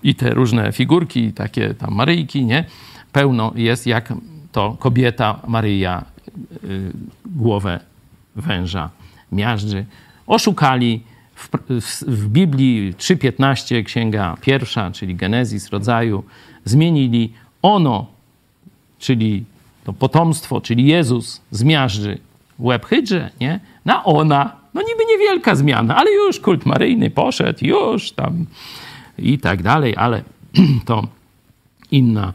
I te różne figurki, takie tam Maryjki, nie? Pełno jest, jak to kobieta Maryja y, głowę węża miażdży oszukali. W, w, w Biblii 3.15, księga pierwsza, czyli Genezis rodzaju, zmienili ono, czyli to potomstwo, czyli Jezus zmiażdży łeb hydrze, nie? Na ona. No niby niewielka zmiana, ale już kult maryjny poszedł, już tam i tak dalej, ale to inna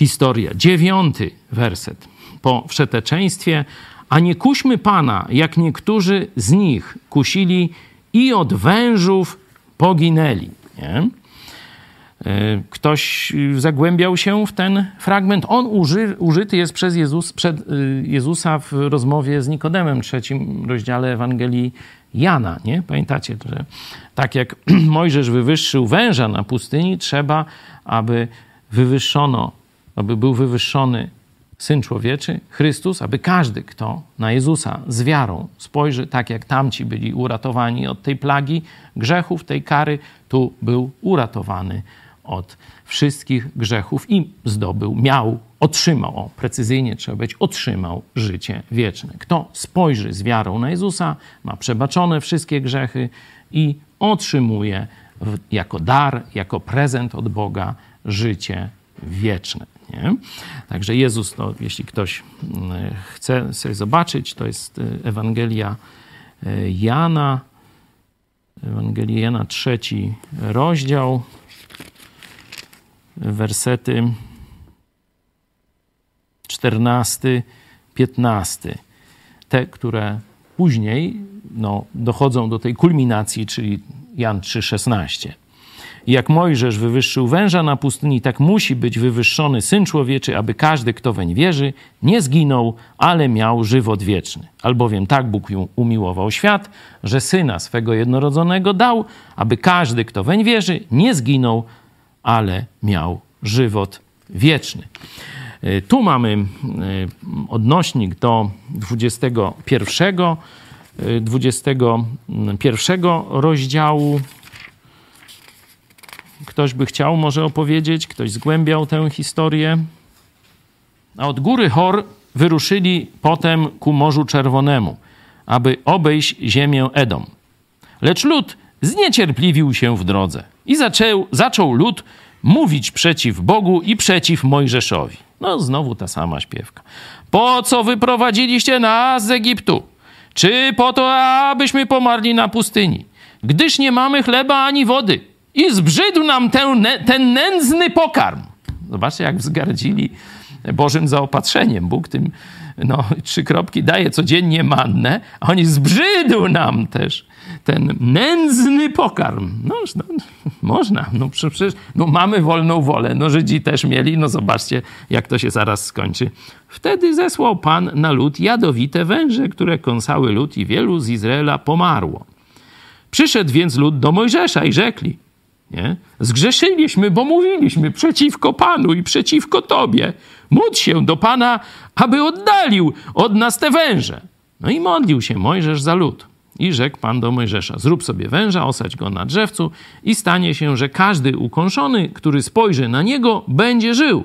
historia. Dziewiąty werset. Po wszeteczeństwie a nie kuśmy Pana, jak niektórzy z nich kusili i od wężów poginęli. Nie? E, ktoś zagłębiał się w ten fragment. On uży, użyty jest przez Jezus, przed y, Jezusa w rozmowie z Nikodemem, trzecim rozdziale Ewangelii Jana. Nie? Pamiętacie, że tak jak Mojżesz wywyższył węża na pustyni, trzeba, aby wywyższono, aby był wywyższony Syn Człowieczy, Chrystus, aby każdy, kto na Jezusa z wiarą spojrzy, tak jak tamci byli uratowani od tej plagi grzechów, tej kary, tu był uratowany od wszystkich grzechów i zdobył, miał, otrzymał, o, precyzyjnie trzeba być, otrzymał życie wieczne. Kto spojrzy z wiarą na Jezusa, ma przebaczone wszystkie grzechy i otrzymuje jako dar, jako prezent od Boga życie wieczne. Nie? Także Jezus, to, jeśli ktoś mm, chce sobie zobaczyć, to jest y, Ewangelia y, Jana, Ewangelia Jana, trzeci rozdział, wersety 14, 15. Te, które później no, dochodzą do tej kulminacji, czyli Jan 3, 16. Jak Mojżesz wywyższył węża na pustyni, tak musi być wywyższony Syn Człowieczy, aby każdy, kto weń wierzy, nie zginął, ale miał żywot wieczny. Albowiem tak Bóg umiłował świat, że Syna swego jednorodzonego dał, aby każdy, kto weń wierzy, nie zginął, ale miał żywot wieczny. E, tu mamy e, odnośnik do 21, 21 e, rozdziału Ktoś by chciał może opowiedzieć, ktoś zgłębiał tę historię. A od góry Hor wyruszyli potem ku Morzu Czerwonemu, aby obejść ziemię Edom. Lecz lud zniecierpliwił się w drodze i zaczął, zaczął lud mówić przeciw Bogu i przeciw Mojżeszowi. No, znowu ta sama śpiewka. Po co wyprowadziliście nas z Egiptu? Czy po to, abyśmy pomarli na pustyni? Gdyż nie mamy chleba ani wody. I zbrzydł nam ten, ten nędzny pokarm. Zobaczcie, jak wzgardzili Bożym zaopatrzeniem. Bóg tym no, trzy kropki daje codziennie mannę, a oni zbrzydł nam też ten nędzny pokarm. No, no można, no przecież no, mamy wolną wolę, no Żydzi też mieli, no zobaczcie, jak to się zaraz skończy. Wtedy zesłał Pan na lud jadowite węże, które kąsały lud i wielu z Izraela pomarło. Przyszedł więc lud do Mojżesza i rzekli, nie? Zgrzeszyliśmy, bo mówiliśmy przeciwko Panu i przeciwko Tobie. Módl się do Pana, aby oddalił od nas te węże. No i modlił się Mojżesz za lud. I rzekł Pan do Mojżesza: Zrób sobie węża, osadź go na drzewcu, i stanie się, że każdy ukąszony, który spojrzy na niego, będzie żył.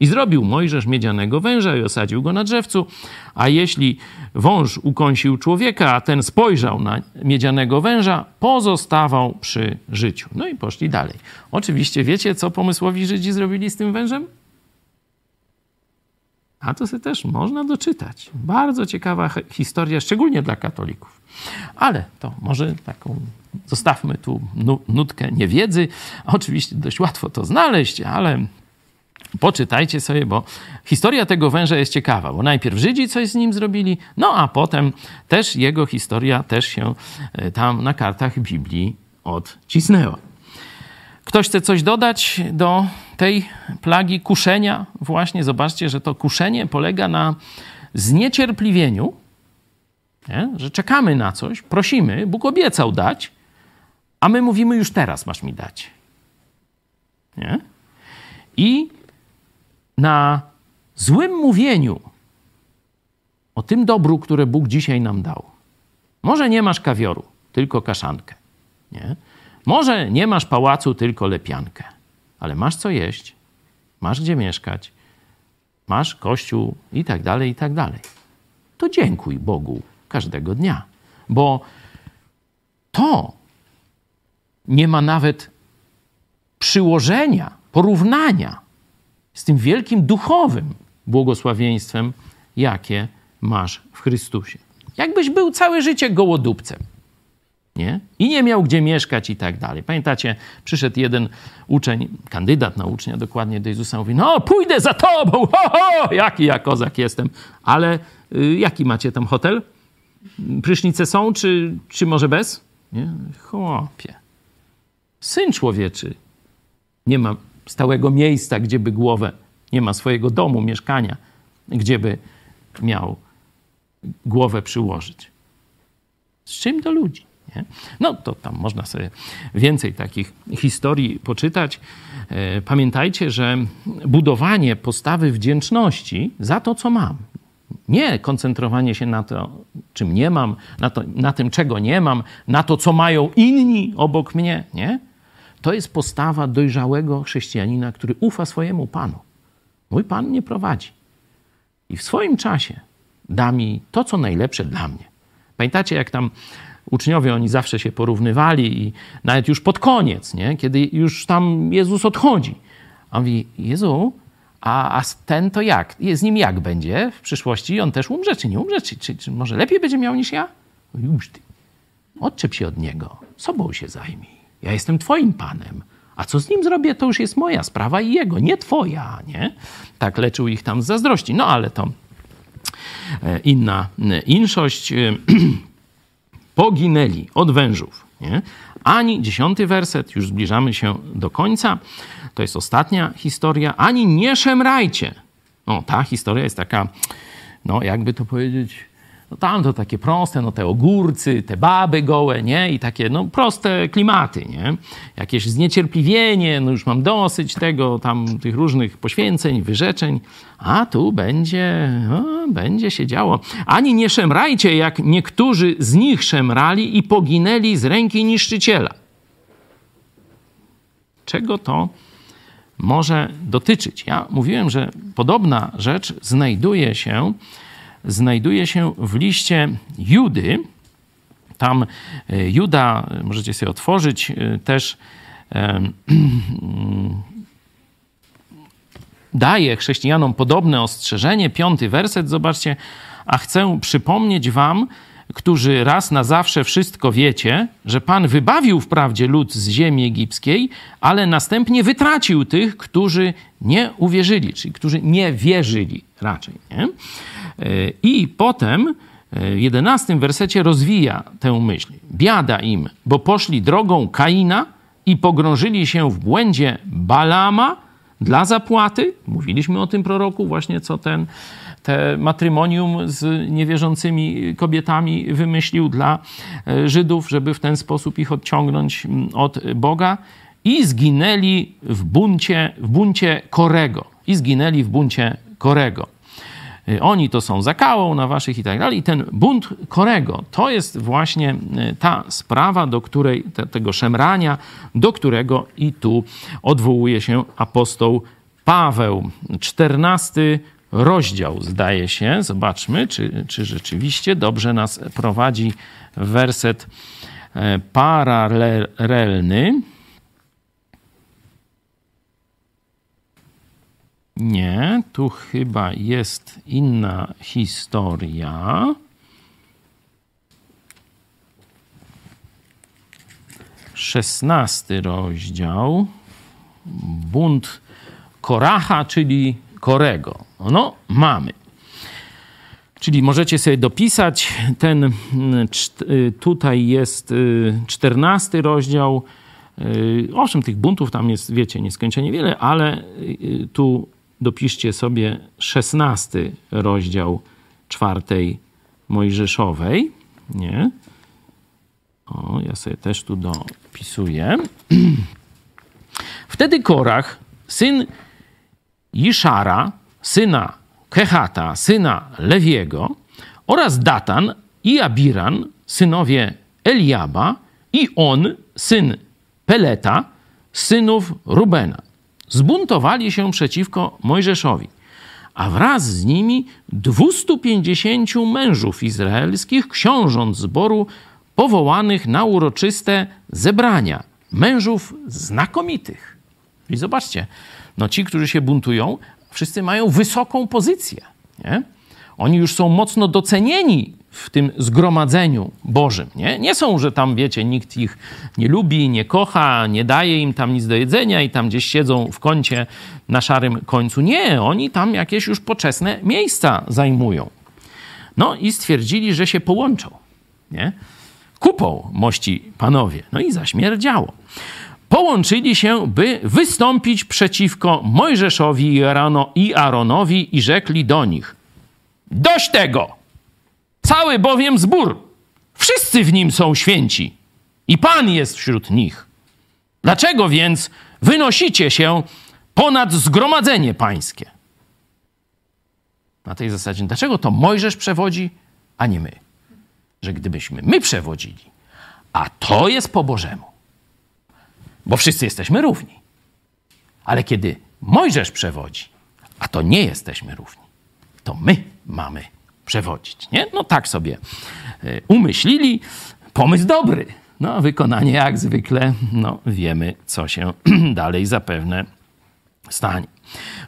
I zrobił Mojżesz miedzianego węża i osadził go na drzewcu, a jeśli wąż ukąsił człowieka, a ten spojrzał na miedzianego węża, pozostawał przy życiu. No i poszli dalej. Oczywiście wiecie, co pomysłowi Żydzi zrobili z tym wężem? A to sobie też można doczytać. Bardzo ciekawa historia, szczególnie dla katolików. Ale to może taką zostawmy tu nutkę niewiedzy. Oczywiście dość łatwo to znaleźć, ale Poczytajcie sobie, bo historia tego węża jest ciekawa, bo najpierw Żydzi coś z nim zrobili, no a potem też jego historia też się e, tam na kartach Biblii odcisnęła. Ktoś chce coś dodać do tej plagi kuszenia? Właśnie zobaczcie, że to kuszenie polega na zniecierpliwieniu, nie? że czekamy na coś, prosimy, Bóg obiecał dać, a my mówimy już teraz masz mi dać. Nie? I na złym mówieniu o tym dobru, które Bóg dzisiaj nam dał. Może nie masz kawioru, tylko kaszankę. Nie? Może nie masz pałacu, tylko lepiankę. Ale masz co jeść, masz gdzie mieszkać, masz kościół i tak dalej, i tak dalej. To dziękuj Bogu każdego dnia, bo to nie ma nawet przyłożenia, porównania z tym wielkim duchowym błogosławieństwem, jakie masz w Chrystusie. Jakbyś był całe życie gołodupcem. Nie? I nie miał gdzie mieszkać i tak dalej. Pamiętacie, przyszedł jeden uczeń, kandydat na ucznia dokładnie do Jezusa, mówi, no pójdę za tobą, ho, ho, jaki ja kozak jestem. Ale y, jaki macie tam hotel? Prysznice są, czy, czy może bez? Nie? Chłopie. Syn człowieczy nie ma stałego miejsca, gdzie by głowę, nie ma swojego domu, mieszkania, gdzie by miał głowę przyłożyć. Z czym do ludzi? Nie? No to tam można sobie więcej takich historii poczytać. E, pamiętajcie, że budowanie postawy wdzięczności za to, co mam, nie koncentrowanie się na to, czym nie mam, na, to, na tym, czego nie mam, na to, co mają inni obok mnie, nie? To jest postawa dojrzałego chrześcijanina, który ufa swojemu Panu. Mój Pan mnie prowadzi. I w swoim czasie da mi to, co najlepsze dla mnie. Pamiętacie, jak tam uczniowie, oni zawsze się porównywali i nawet już pod koniec, nie? kiedy już tam Jezus odchodzi. A on mówi, Jezu, a, a ten to jak? Z nim jak będzie w przyszłości? On też umrze, czy nie umrze? Czy, czy, czy może lepiej będzie miał niż ja? Już ty. Odczep się od niego. Sobą się zajmij. Ja jestem Twoim Panem. A co z nim zrobię, to już jest moja sprawa i jego, nie Twoja, nie? Tak leczył ich tam z zazdrości. No ale to e, inna e, inszość. Poginęli od wężów. Nie? Ani, dziesiąty werset, już zbliżamy się do końca, to jest ostatnia historia, ani nie szemrajcie. No, ta historia jest taka, no jakby to powiedzieć, no tam to takie proste, no te ogórcy, te baby gołe, nie? I takie, no proste klimaty, nie? Jakieś zniecierpliwienie, no już mam dosyć tego, tam tych różnych poświęceń, wyrzeczeń. A tu będzie, no, będzie się działo. Ani nie szemrajcie, jak niektórzy z nich szemrali i poginęli z ręki niszczyciela. Czego to może dotyczyć? Ja mówiłem, że podobna rzecz znajduje się znajduje się w liście Judy. Tam e, Juda, możecie sobie otworzyć, e, też e, daje chrześcijanom podobne ostrzeżenie. Piąty werset, zobaczcie. A chcę przypomnieć wam, którzy raz na zawsze wszystko wiecie, że Pan wybawił wprawdzie lud z ziemi egipskiej, ale następnie wytracił tych, którzy nie uwierzyli, czyli którzy nie wierzyli raczej. Nie? I potem w jedenastym wersecie rozwija tę myśl. Biada im, bo poszli drogą Kaina i pogrążyli się w błędzie Balama dla zapłaty. Mówiliśmy o tym proroku, właśnie co ten te matrymonium z niewierzącymi kobietami wymyślił dla e, Żydów, żeby w ten sposób ich odciągnąć od Boga. I zginęli w buncie, w buncie Korego. I zginęli w buncie Korego. E, oni to są zakałą na waszych i tak dalej. I ten bunt Korego to jest właśnie e, ta sprawa, do której, te, tego szemrania, do którego i tu odwołuje się apostoł Paweł. czternasty rozdział, zdaje się. Zobaczmy, czy, czy rzeczywiście dobrze nas prowadzi werset e, paralelny. Nie, tu chyba jest inna historia. Szesnasty rozdział. Bunt Koracha, czyli Korego. No, mamy. Czyli możecie sobie dopisać ten, mm, y, tutaj jest y, czternasty rozdział. Y, owszem, tych buntów tam jest, wiecie, nieskończenie wiele, ale tu dopiszcie sobie szesnasty rozdział czwartej Mojżeszowej. Nie? O, ja sobie też tu dopisuję. Wtedy Korach, syn Iszara, syna Kehata, syna Lewiego oraz Datan i Abiran, synowie Eliaba i on, syn Peleta, synów Rubena. Zbuntowali się przeciwko Mojżeszowi, a wraz z nimi 250 mężów izraelskich, książąt zboru, powołanych na uroczyste zebrania, mężów znakomitych. I zobaczcie, no ci, którzy się buntują, wszyscy mają wysoką pozycję. Nie? Oni już są mocno docenieni w tym zgromadzeniu Bożym. Nie? nie są, że tam, wiecie, nikt ich nie lubi, nie kocha, nie daje im tam nic do jedzenia i tam gdzieś siedzą w kącie na szarym końcu. Nie, oni tam jakieś już poczesne miejsca zajmują. No i stwierdzili, że się połączą. Nie? Kupą mości panowie. No i zaśmierdziało połączyli się, by wystąpić przeciwko Mojżeszowi i Aaronowi i rzekli do nich: Dość tego! Cały bowiem zbór, wszyscy w nim są święci i Pan jest wśród nich. Dlaczego więc wynosicie się ponad zgromadzenie pańskie? Na tej zasadzie, dlaczego to Mojżesz przewodzi, a nie my? Że gdybyśmy my przewodzili, a to jest po Bożemu, bo wszyscy jesteśmy równi. Ale kiedy Mojżesz przewodzi, a to nie jesteśmy równi, to my mamy przewodzić. Nie? No tak sobie e, umyślili. Pomysł dobry. No, wykonanie jak zwykle, no wiemy, co się dalej zapewne stanie.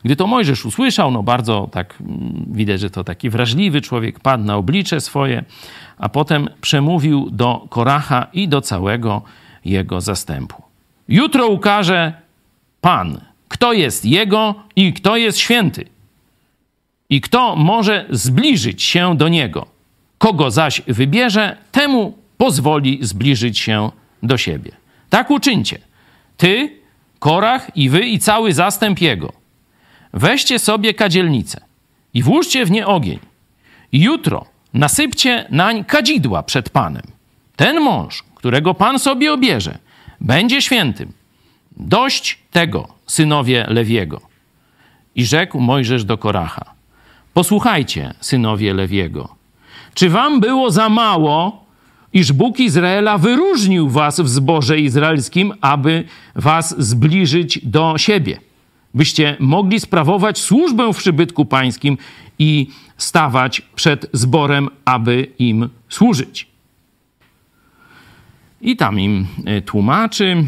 Gdy to Mojżesz usłyszał, no bardzo tak mm, widać, że to taki wrażliwy człowiek padł na oblicze swoje, a potem przemówił do Koracha i do całego jego zastępu. Jutro ukaże Pan, kto jest Jego i kto jest święty. I kto może zbliżyć się do Niego. Kogo zaś wybierze, temu pozwoli zbliżyć się do siebie. Tak uczyńcie. Ty, Korach i wy i cały zastęp Jego. Weźcie sobie kadzielnicę i włóżcie w nie ogień. Jutro nasypcie nań kadzidła przed Panem. Ten mąż, którego Pan sobie obierze, będzie świętym. Dość tego, synowie Lewiego. I rzekł Mojżesz do Koracha: Posłuchajcie, synowie Lewiego, czy wam było za mało, iż Bóg Izraela wyróżnił was w zborze izraelskim, aby was zbliżyć do siebie, byście mogli sprawować służbę w przybytku pańskim i stawać przed zborem, aby im służyć. I tam im e, tłumaczy,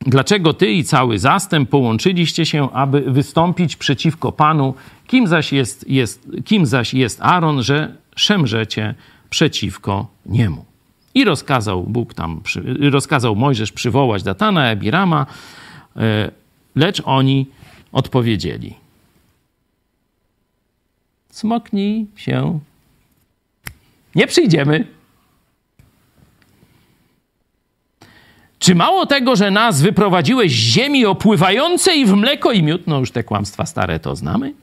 dlaczego ty i cały zastęp połączyliście się, aby wystąpić przeciwko Panu, kim zaś jest, jest, kim zaś jest Aaron, że szemrzecie przeciwko niemu. I rozkazał Bóg tam, rozkazał Mojżesz przywołać Datana i Abirama, e, lecz oni odpowiedzieli. Smoknij się Nie przyjdziemy. Czy mało tego, że nas wyprowadziłeś z ziemi opływającej w mleko i miód, no już te kłamstwa stare to znamy,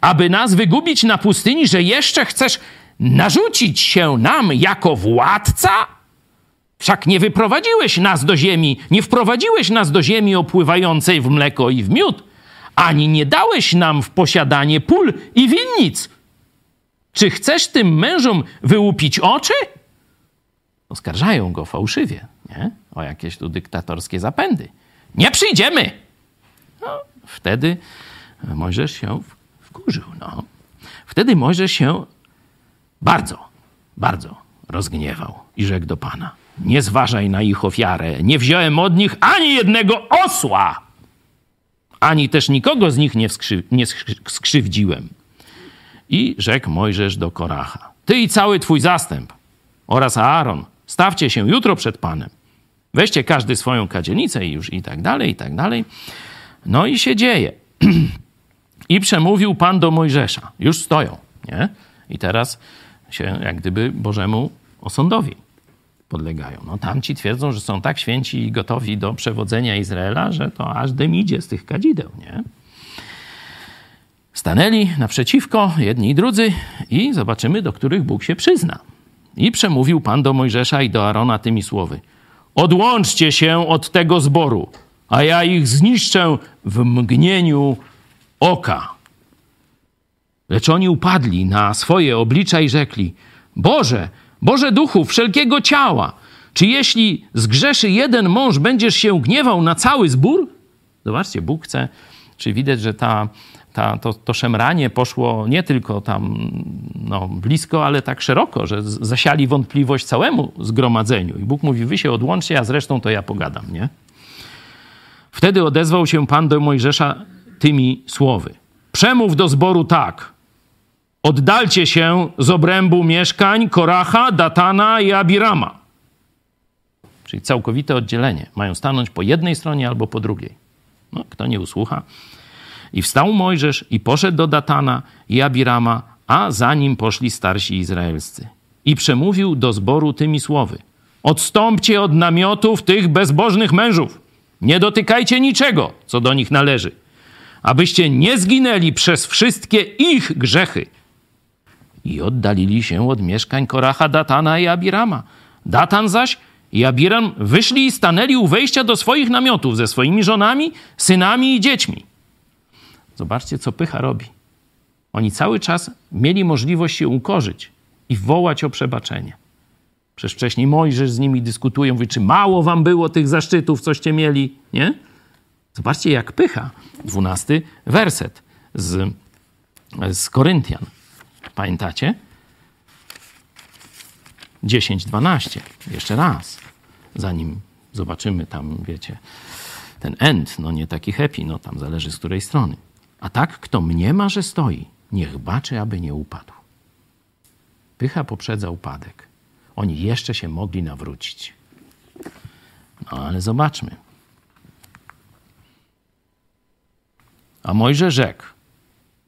aby nas wygubić na pustyni, że jeszcze chcesz narzucić się nam jako władca? Wszak nie wyprowadziłeś nas do ziemi, nie wprowadziłeś nas do ziemi opływającej w mleko i w miód, ani nie dałeś nam w posiadanie pól i winnic. Czy chcesz tym mężom wyłupić oczy? Oskarżają go fałszywie nie? o jakieś tu dyktatorskie zapędy. Nie przyjdziemy! No, wtedy Mojżesz się wkurzył. No. Wtedy Mojżesz się bardzo, bardzo rozgniewał i rzekł do Pana: Nie zważaj na ich ofiarę, nie wziąłem od nich ani jednego osła, ani też nikogo z nich nie, nie skrzywdziłem. I rzekł Mojżesz do Koracha: Ty i cały twój zastęp oraz Aaron, stawcie się jutro przed Panem. Weźcie każdy swoją kadzielnicę i już i tak dalej, i tak dalej. No i się dzieje. I przemówił Pan do Mojżesza. Już stoją, nie? I teraz się jak gdyby Bożemu osądowi podlegają. No tamci twierdzą, że są tak święci i gotowi do przewodzenia Izraela, że to aż dym idzie z tych kadzideł, nie? Stanęli naprzeciwko jedni i drudzy i zobaczymy, do których Bóg się przyzna. I przemówił Pan do Mojżesza i do Arona tymi słowy. Odłączcie się od tego zboru, a ja ich zniszczę w mgnieniu oka. Lecz oni upadli na swoje oblicza i rzekli: Boże, Boże duchu wszelkiego ciała, czy jeśli zgrzeszy jeden mąż, będziesz się gniewał na cały zbór? Zobaczcie, Bóg chce, czy widać, że ta, ta, to, to szemranie poszło nie tylko tam no, blisko, ale tak szeroko, że zasiali wątpliwość całemu zgromadzeniu. I Bóg mówi, wy się odłączcie, a zresztą to ja pogadam, nie? Wtedy odezwał się Pan do Mojżesza tymi słowy. Przemów do zboru tak. Oddalcie się z obrębu mieszkań Koracha, Datana i Abirama. Czyli całkowite oddzielenie. Mają stanąć po jednej stronie albo po drugiej. No, kto nie usłucha. I wstał Mojżesz i poszedł do Datana i Abirama, a za nim poszli starsi izraelscy. I przemówił do zboru tymi słowy. Odstąpcie od namiotów tych bezbożnych mężów. Nie dotykajcie niczego, co do nich należy abyście nie zginęli przez wszystkie ich grzechy. I oddalili się od mieszkań Koracha, Datana i Abirama. Datan zaś i Abiram wyszli i stanęli u wejścia do swoich namiotów ze swoimi żonami, synami i dziećmi. Zobaczcie, co pycha robi. Oni cały czas mieli możliwość się ukorzyć i wołać o przebaczenie. Przecież wcześniej Mojżesz z nimi dyskutuje, mówi, czy mało wam było tych zaszczytów, coście mieli, nie? Zobaczcie, jak pycha. Dwunasty werset z, z Koryntian. Pamiętacie? 10, 12. Jeszcze raz. Zanim zobaczymy tam, wiecie, ten end, no nie taki happy, no tam zależy z której strony. A tak, kto mniema, że stoi, niech baczy, aby nie upadł. Pycha poprzedza upadek. Oni jeszcze się mogli nawrócić. No ale zobaczmy. A Mojże rzekł: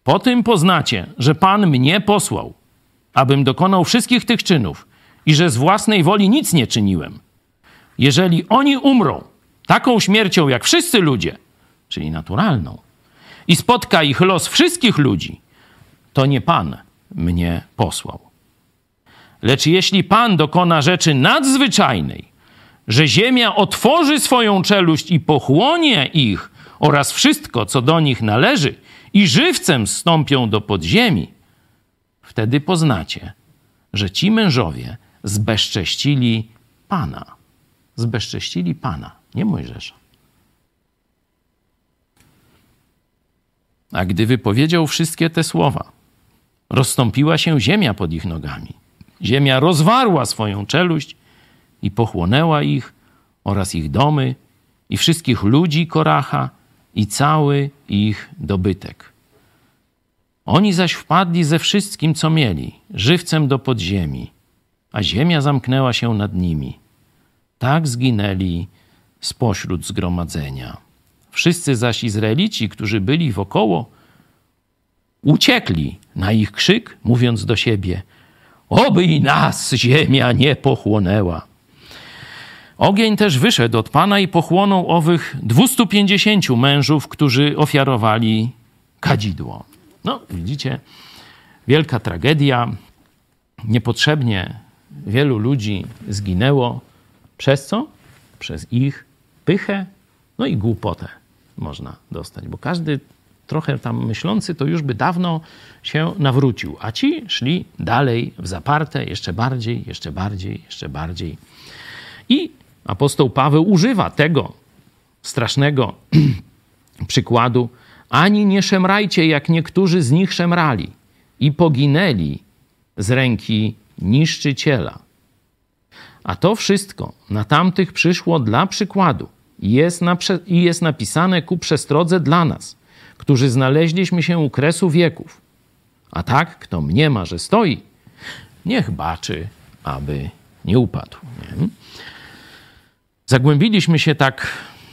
Po tym poznacie, że Pan mnie posłał, abym dokonał wszystkich tych czynów i że z własnej woli nic nie czyniłem. Jeżeli oni umrą taką śmiercią jak wszyscy ludzie, czyli naturalną, i spotka ich los wszystkich ludzi, to nie Pan mnie posłał. Lecz jeśli Pan dokona rzeczy nadzwyczajnej, że ziemia otworzy swoją czeluść i pochłonie ich oraz wszystko, co do nich należy, i żywcem stąpią do podziemi, wtedy poznacie, że ci mężowie zbezcześcili Pana. Zbezcześcili Pana, nie Mojżesza. A gdy wypowiedział wszystkie te słowa, rozstąpiła się ziemia pod ich nogami. Ziemia rozwarła swoją czeluść i pochłonęła ich oraz ich domy i wszystkich ludzi Koracha i cały ich dobytek. Oni zaś wpadli ze wszystkim, co mieli, żywcem do podziemi, a ziemia zamknęła się nad nimi. Tak zginęli spośród zgromadzenia. Wszyscy zaś Izraelici, którzy byli wokoło, uciekli na ich krzyk, mówiąc do siebie: oby i nas ziemia nie pochłonęła. Ogień też wyszedł od Pana i pochłonął owych 250 mężów, którzy ofiarowali kadzidło. No, widzicie, wielka tragedia. Niepotrzebnie wielu ludzi zginęło. Przez co? Przez ich pychę, no i głupotę można dostać, bo każdy trochę tam myślący, to już by dawno się nawrócił, a ci szli dalej w zaparte, jeszcze bardziej, jeszcze bardziej, jeszcze bardziej. I apostoł Paweł używa tego strasznego przykładu. Ani nie szemrajcie, jak niektórzy z nich szemrali i poginęli z ręki niszczyciela. A to wszystko na tamtych przyszło dla przykładu i jest, jest napisane ku przestrodze dla nas, którzy znaleźliśmy się u kresu wieków. A tak, kto mniema, że stoi, niech baczy, aby nie upadł. Nie? Zagłębiliśmy się tak,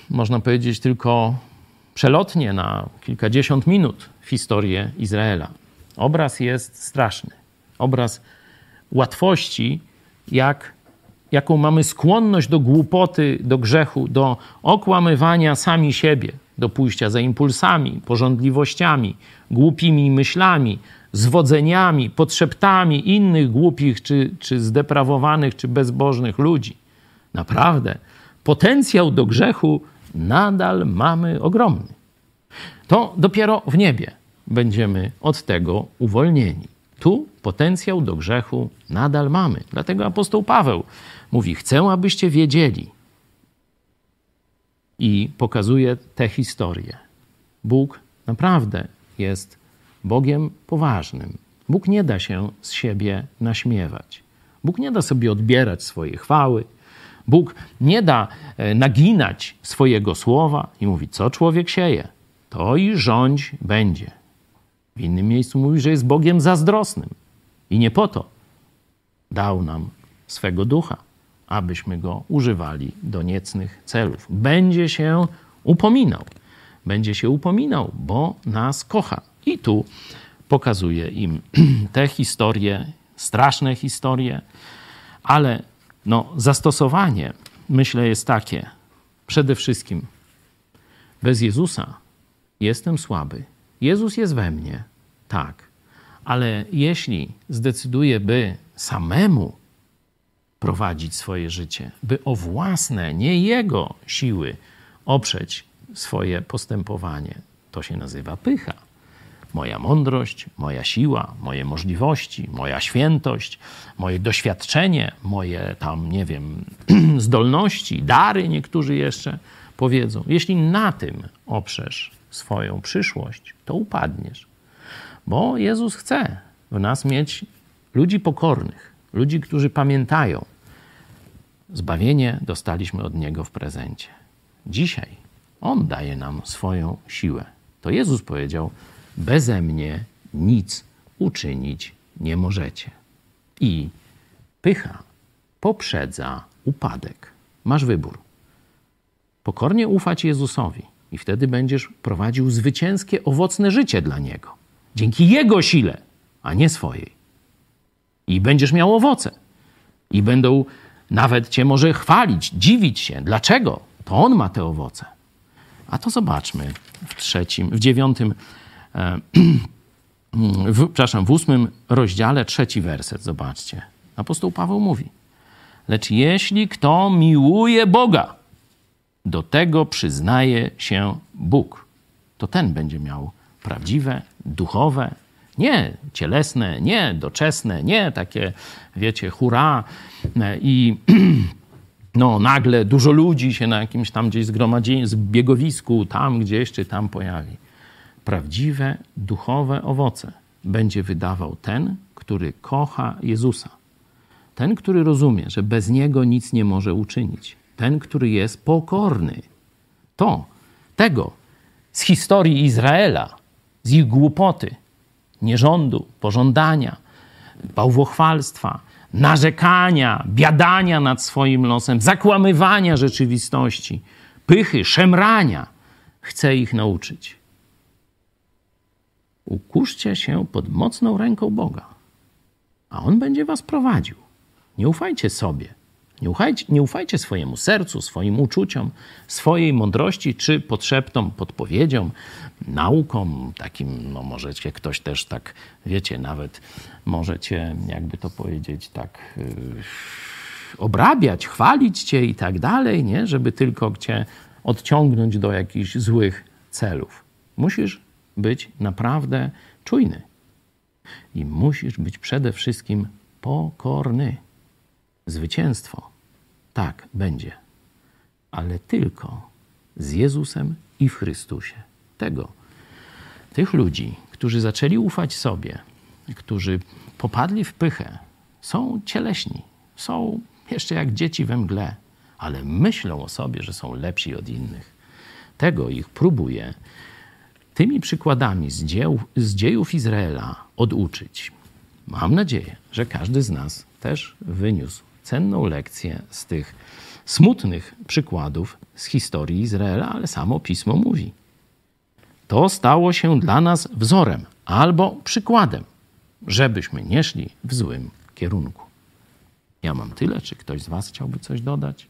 można powiedzieć, tylko przelotnie na kilkadziesiąt minut w historię Izraela. Obraz jest straszny. Obraz łatwości, jak, jaką mamy skłonność do głupoty, do grzechu, do okłamywania sami siebie, do pójścia za impulsami, porządliwościami, głupimi myślami, zwodzeniami, podszeptami innych głupich, czy, czy zdeprawowanych, czy bezbożnych ludzi. Naprawdę, potencjał do grzechu nadal mamy ogromny. To dopiero w niebie będziemy od tego uwolnieni. Tu potencjał do grzechu nadal mamy. Dlatego apostoł Paweł mówi: Chcę, abyście wiedzieli. I pokazuje tę historię. Bóg naprawdę jest Bogiem poważnym. Bóg nie da się z siebie naśmiewać. Bóg nie da sobie odbierać swojej chwały. Bóg nie da e, naginać swojego słowa i mówi, co człowiek sieje, to i rządź będzie. W innym miejscu mówi, że jest Bogiem zazdrosnym. I nie po to dał nam swego ducha, abyśmy go używali do niecnych celów. Będzie się upominał. Będzie się upominał, bo nas kocha. I tu pokazuje im te historie, straszne historie, ale no, zastosowanie, myślę, jest takie. Przede wszystkim, bez Jezusa jestem słaby. Jezus jest we mnie, tak. Ale jeśli zdecyduję, by samemu prowadzić swoje życie, by o własne, nie Jego siły oprzeć swoje postępowanie, to się nazywa pycha moja mądrość, moja siła, moje możliwości, moja świętość, moje doświadczenie, moje tam, nie wiem, zdolności, dary, niektórzy jeszcze powiedzą. Jeśli na tym oprzesz swoją przyszłość, to upadniesz. Bo Jezus chce w nas mieć ludzi pokornych, ludzi, którzy pamiętają. Zbawienie dostaliśmy od Niego w prezencie. Dzisiaj On daje nam swoją siłę. To Jezus powiedział: Beze mnie nic uczynić nie możecie. I pycha poprzedza upadek. Masz wybór. Pokornie ufać Jezusowi i wtedy będziesz prowadził zwycięskie, owocne życie dla Niego. Dzięki Jego sile, a nie swojej. I będziesz miał owoce. I będą nawet Cię może chwalić, dziwić się. Dlaczego? To On ma te owoce. A to zobaczmy w trzecim, w dziewiątym E, w, przepraszam, w ósmym rozdziale, trzeci werset, zobaczcie. Apostoł Paweł mówi, lecz jeśli kto miłuje Boga, do tego przyznaje się Bóg. To ten będzie miał prawdziwe, duchowe, nie cielesne, nie doczesne, nie takie, wiecie, hura i no, nagle dużo ludzi się na jakimś tam gdzieś zgromadzeniu, zbiegowisku, tam gdzieś czy tam pojawi prawdziwe duchowe owoce będzie wydawał ten, który kocha Jezusa. Ten, który rozumie, że bez niego nic nie może uczynić. Ten, który jest pokorny. To, tego z historii Izraela, z ich głupoty, nierządu, pożądania, bałwochwalstwa, narzekania, biadania nad swoim losem, zakłamywania rzeczywistości, pychy, szemrania, chce ich nauczyć. Ukuszcie się pod mocną ręką Boga. a On będzie was prowadził. Nie ufajcie sobie. Nie ufajcie, nie ufajcie swojemu sercu, swoim uczuciom, swojej mądrości, czy podszeptom, podpowiedziom, naukom, takim, no możecie ktoś też tak, wiecie, nawet możecie, jakby to powiedzieć, tak yy, obrabiać, chwalić cię i tak dalej, nie? Żeby tylko cię odciągnąć do jakichś złych celów. Musisz być naprawdę czujny. I musisz być przede wszystkim pokorny. Zwycięstwo, tak, będzie, ale tylko z Jezusem i w Chrystusie. Tego, tych ludzi, którzy zaczęli ufać sobie, którzy popadli w pychę, są cieleśni, są jeszcze jak dzieci we mgle, ale myślą o sobie, że są lepsi od innych. Tego ich próbuje tymi przykładami z, dzieł, z dziejów Izraela oduczyć. Mam nadzieję, że każdy z nas też wyniósł cenną lekcję z tych smutnych przykładów z historii Izraela, ale samo pismo mówi. To stało się dla nas wzorem albo przykładem, żebyśmy nie szli w złym kierunku. Ja mam tyle. Czy ktoś z Was chciałby coś dodać?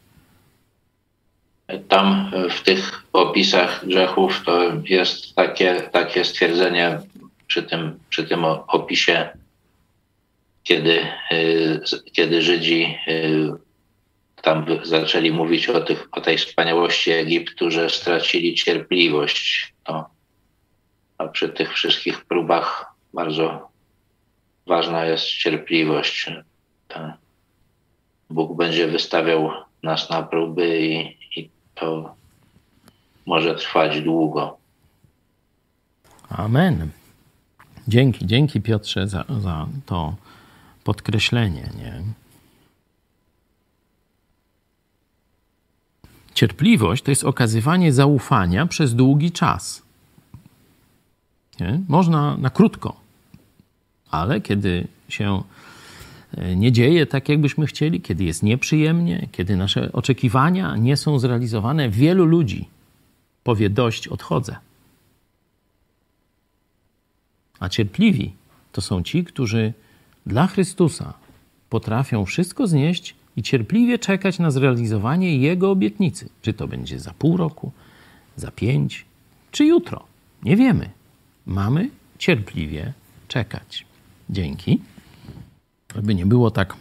Tam w tych opisach grzechów to jest takie, takie stwierdzenie przy tym, przy tym opisie, kiedy, y, kiedy Żydzi y, tam zaczęli mówić o, tych, o tej wspaniałości Egiptu, że stracili cierpliwość. To, a przy tych wszystkich próbach bardzo ważna jest cierpliwość. Bóg będzie wystawiał nas na próby i, i to może trwać długo. Amen. Dzięki, dzięki Piotrze za, za to podkreślenie. Nie? Cierpliwość to jest okazywanie zaufania przez długi czas. Nie? Można na krótko, ale kiedy się e, nie dzieje tak, jakbyśmy chcieli, kiedy jest nieprzyjemnie, kiedy nasze oczekiwania nie są zrealizowane, wielu ludzi powie: Dość, odchodzę. A cierpliwi to są ci, którzy dla Chrystusa potrafią wszystko znieść i cierpliwie czekać na zrealizowanie Jego obietnicy. Czy to będzie za pół roku, za pięć, czy jutro. Nie wiemy. Mamy cierpliwie czekać. Dzięki. Żeby nie było tak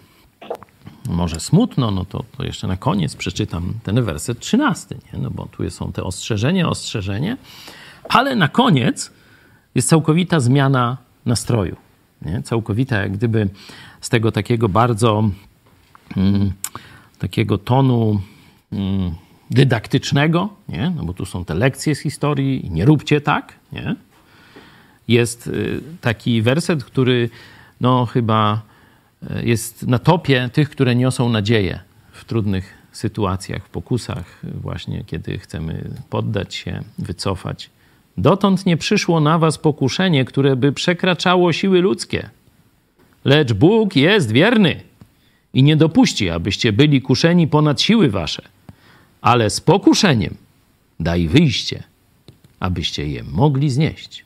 może smutno, no to, to jeszcze na koniec przeczytam ten werset trzynasty, nie? no bo tu są te ostrzeżenia, ostrzeżenie, ale na koniec jest całkowita zmiana nastroju. Nie? Całkowita, jak gdyby z tego takiego bardzo mm, takiego tonu mm, dydaktycznego, nie? No bo tu są te lekcje z historii, nie róbcie tak, nie? Jest y, taki werset, który no chyba y, jest na topie tych, które niosą nadzieję w trudnych sytuacjach, w pokusach, właśnie kiedy chcemy poddać się, wycofać. Dotąd nie przyszło na was pokuszenie, które by przekraczało siły ludzkie. Lecz Bóg jest wierny i nie dopuści, abyście byli kuszeni ponad siły wasze, ale z pokuszeniem daj wyjście, abyście je mogli znieść.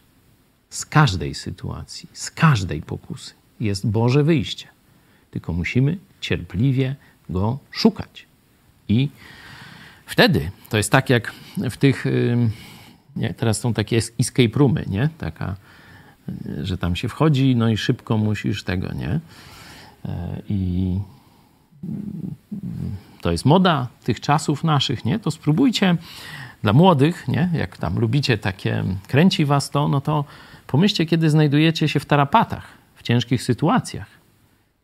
Z każdej sytuacji, z każdej pokusy jest Boże wyjście. Tylko musimy cierpliwie go szukać. I wtedy to jest tak jak w tych. Teraz są takie escape roomy, nie? Taka, że tam się wchodzi, no i szybko musisz tego, nie? E, I to jest moda tych czasów naszych, nie? To spróbujcie dla młodych, nie? Jak tam lubicie takie, kręci was to, no to pomyślcie, kiedy znajdujecie się w tarapatach, w ciężkich sytuacjach.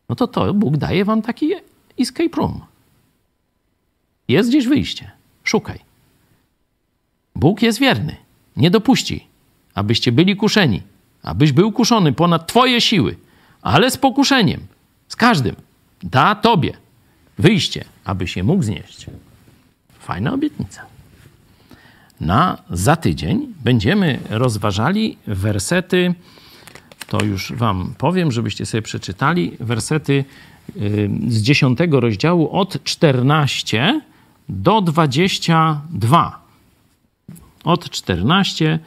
No to to Bóg daje wam taki escape room. Jest gdzieś wyjście. Szukaj. Bóg jest wierny. Nie dopuści, abyście byli kuszeni, abyś był kuszony ponad Twoje siły, ale z pokuszeniem, z każdym. Da Tobie wyjście, aby się mógł znieść. Fajna obietnica. Na za tydzień będziemy rozważali wersety, to już Wam powiem, żebyście sobie przeczytali, wersety y, z 10 rozdziału od 14 do 22 od 14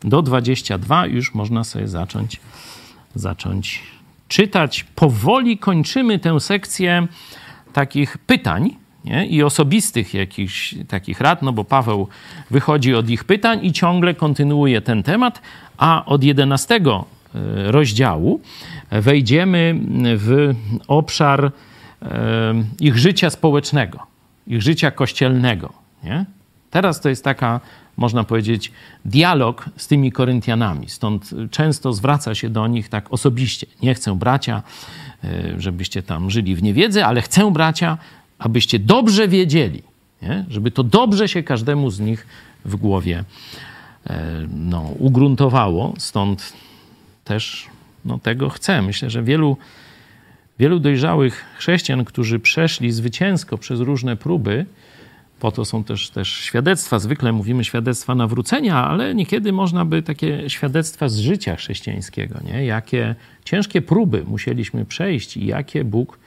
do 22 już można sobie zacząć, zacząć czytać. Powoli kończymy tę sekcję takich pytań nie? i osobistych jakichś takich rad, no bo Paweł wychodzi od ich pytań i ciągle kontynuuje ten temat, a od 11 e, rozdziału wejdziemy w obszar e, ich życia społecznego, ich życia kościelnego. Nie? Teraz to jest taka, można powiedzieć, dialog z tymi Koryntianami. Stąd często zwraca się do nich tak osobiście. Nie chcę bracia, e, żebyście tam żyli w niewiedzy, ale chcę bracia, abyście dobrze wiedzieli, nie? żeby to dobrze się każdemu z nich w głowie e, no, ugruntowało. Stąd też no, tego chcę. Myślę, że wielu, wielu dojrzałych chrześcijan, którzy przeszli zwycięsko przez różne próby, po to są też, też świadectwa. Zwykle mówimy świadectwa nawrócenia, ale niekiedy można by takie świadectwa z życia chrześcijańskiego, nie? jakie ciężkie próby musieliśmy przejść i jakie Bóg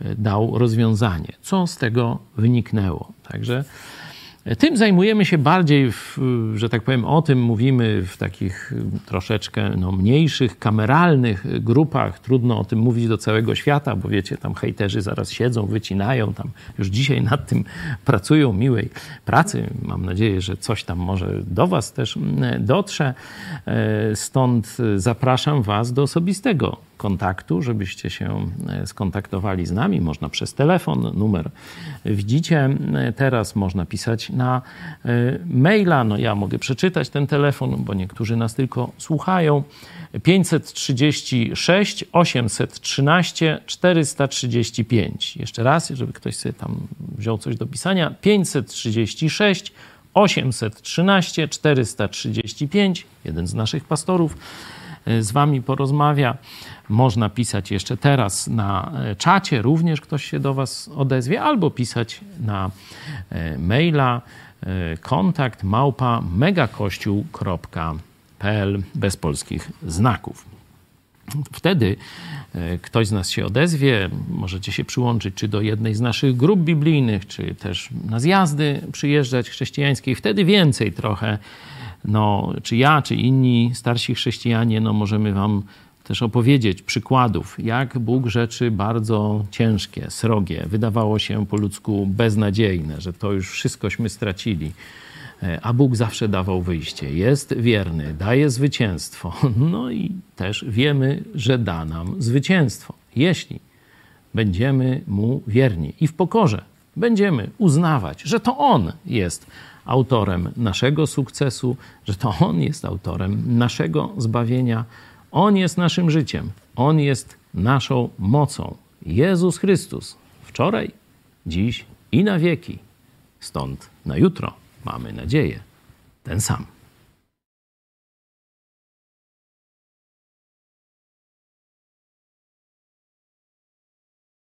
e, dał rozwiązanie, co z tego wyniknęło. Także tym zajmujemy się bardziej, w, że tak powiem, o tym mówimy w takich troszeczkę no, mniejszych, kameralnych grupach. Trudno o tym mówić do całego świata, bo wiecie, tam hejterzy zaraz siedzą, wycinają, tam już dzisiaj nad tym pracują, miłej pracy. Mam nadzieję, że coś tam może do Was też dotrze. E, stąd zapraszam Was do osobistego kontaktu, żebyście się e, skontaktowali z nami. Można przez telefon, numer widzicie teraz, można pisać na e, maila. No ja mogę przeczytać ten telefon, bo niektórzy nas tylko słuchają. 536 813 435. Jeszcze raz, żeby ktoś sobie tam wziął coś do pisania. 536 813 435. Jeden z naszych pastorów z wami porozmawia. Można pisać jeszcze teraz na e, czacie, również ktoś się do Was odezwie, albo pisać na e, maila e, kontakt małpa megakościół.pl bez polskich znaków. Wtedy ktoś z nas się odezwie, możecie się przyłączyć czy do jednej z naszych grup biblijnych, czy też na zjazdy przyjeżdżać chrześcijańskiej. Wtedy więcej trochę, no, czy ja, czy inni starsi chrześcijanie, no, możemy Wam też opowiedzieć przykładów, jak Bóg rzeczy bardzo ciężkie, srogie, wydawało się po ludzku beznadziejne, że to już wszystkośmy stracili. E, a Bóg zawsze dawał wyjście. Jest wierny, daje zwycięstwo. No i też wiemy, że da nam zwycięstwo, jeśli będziemy Mu wierni i w pokorze będziemy uznawać, że to On jest autorem naszego sukcesu, że to On jest autorem naszego zbawienia on jest naszym życiem, On jest naszą mocą. Jezus Chrystus wczoraj, dziś i na wieki. Stąd na jutro mamy nadzieję ten sam.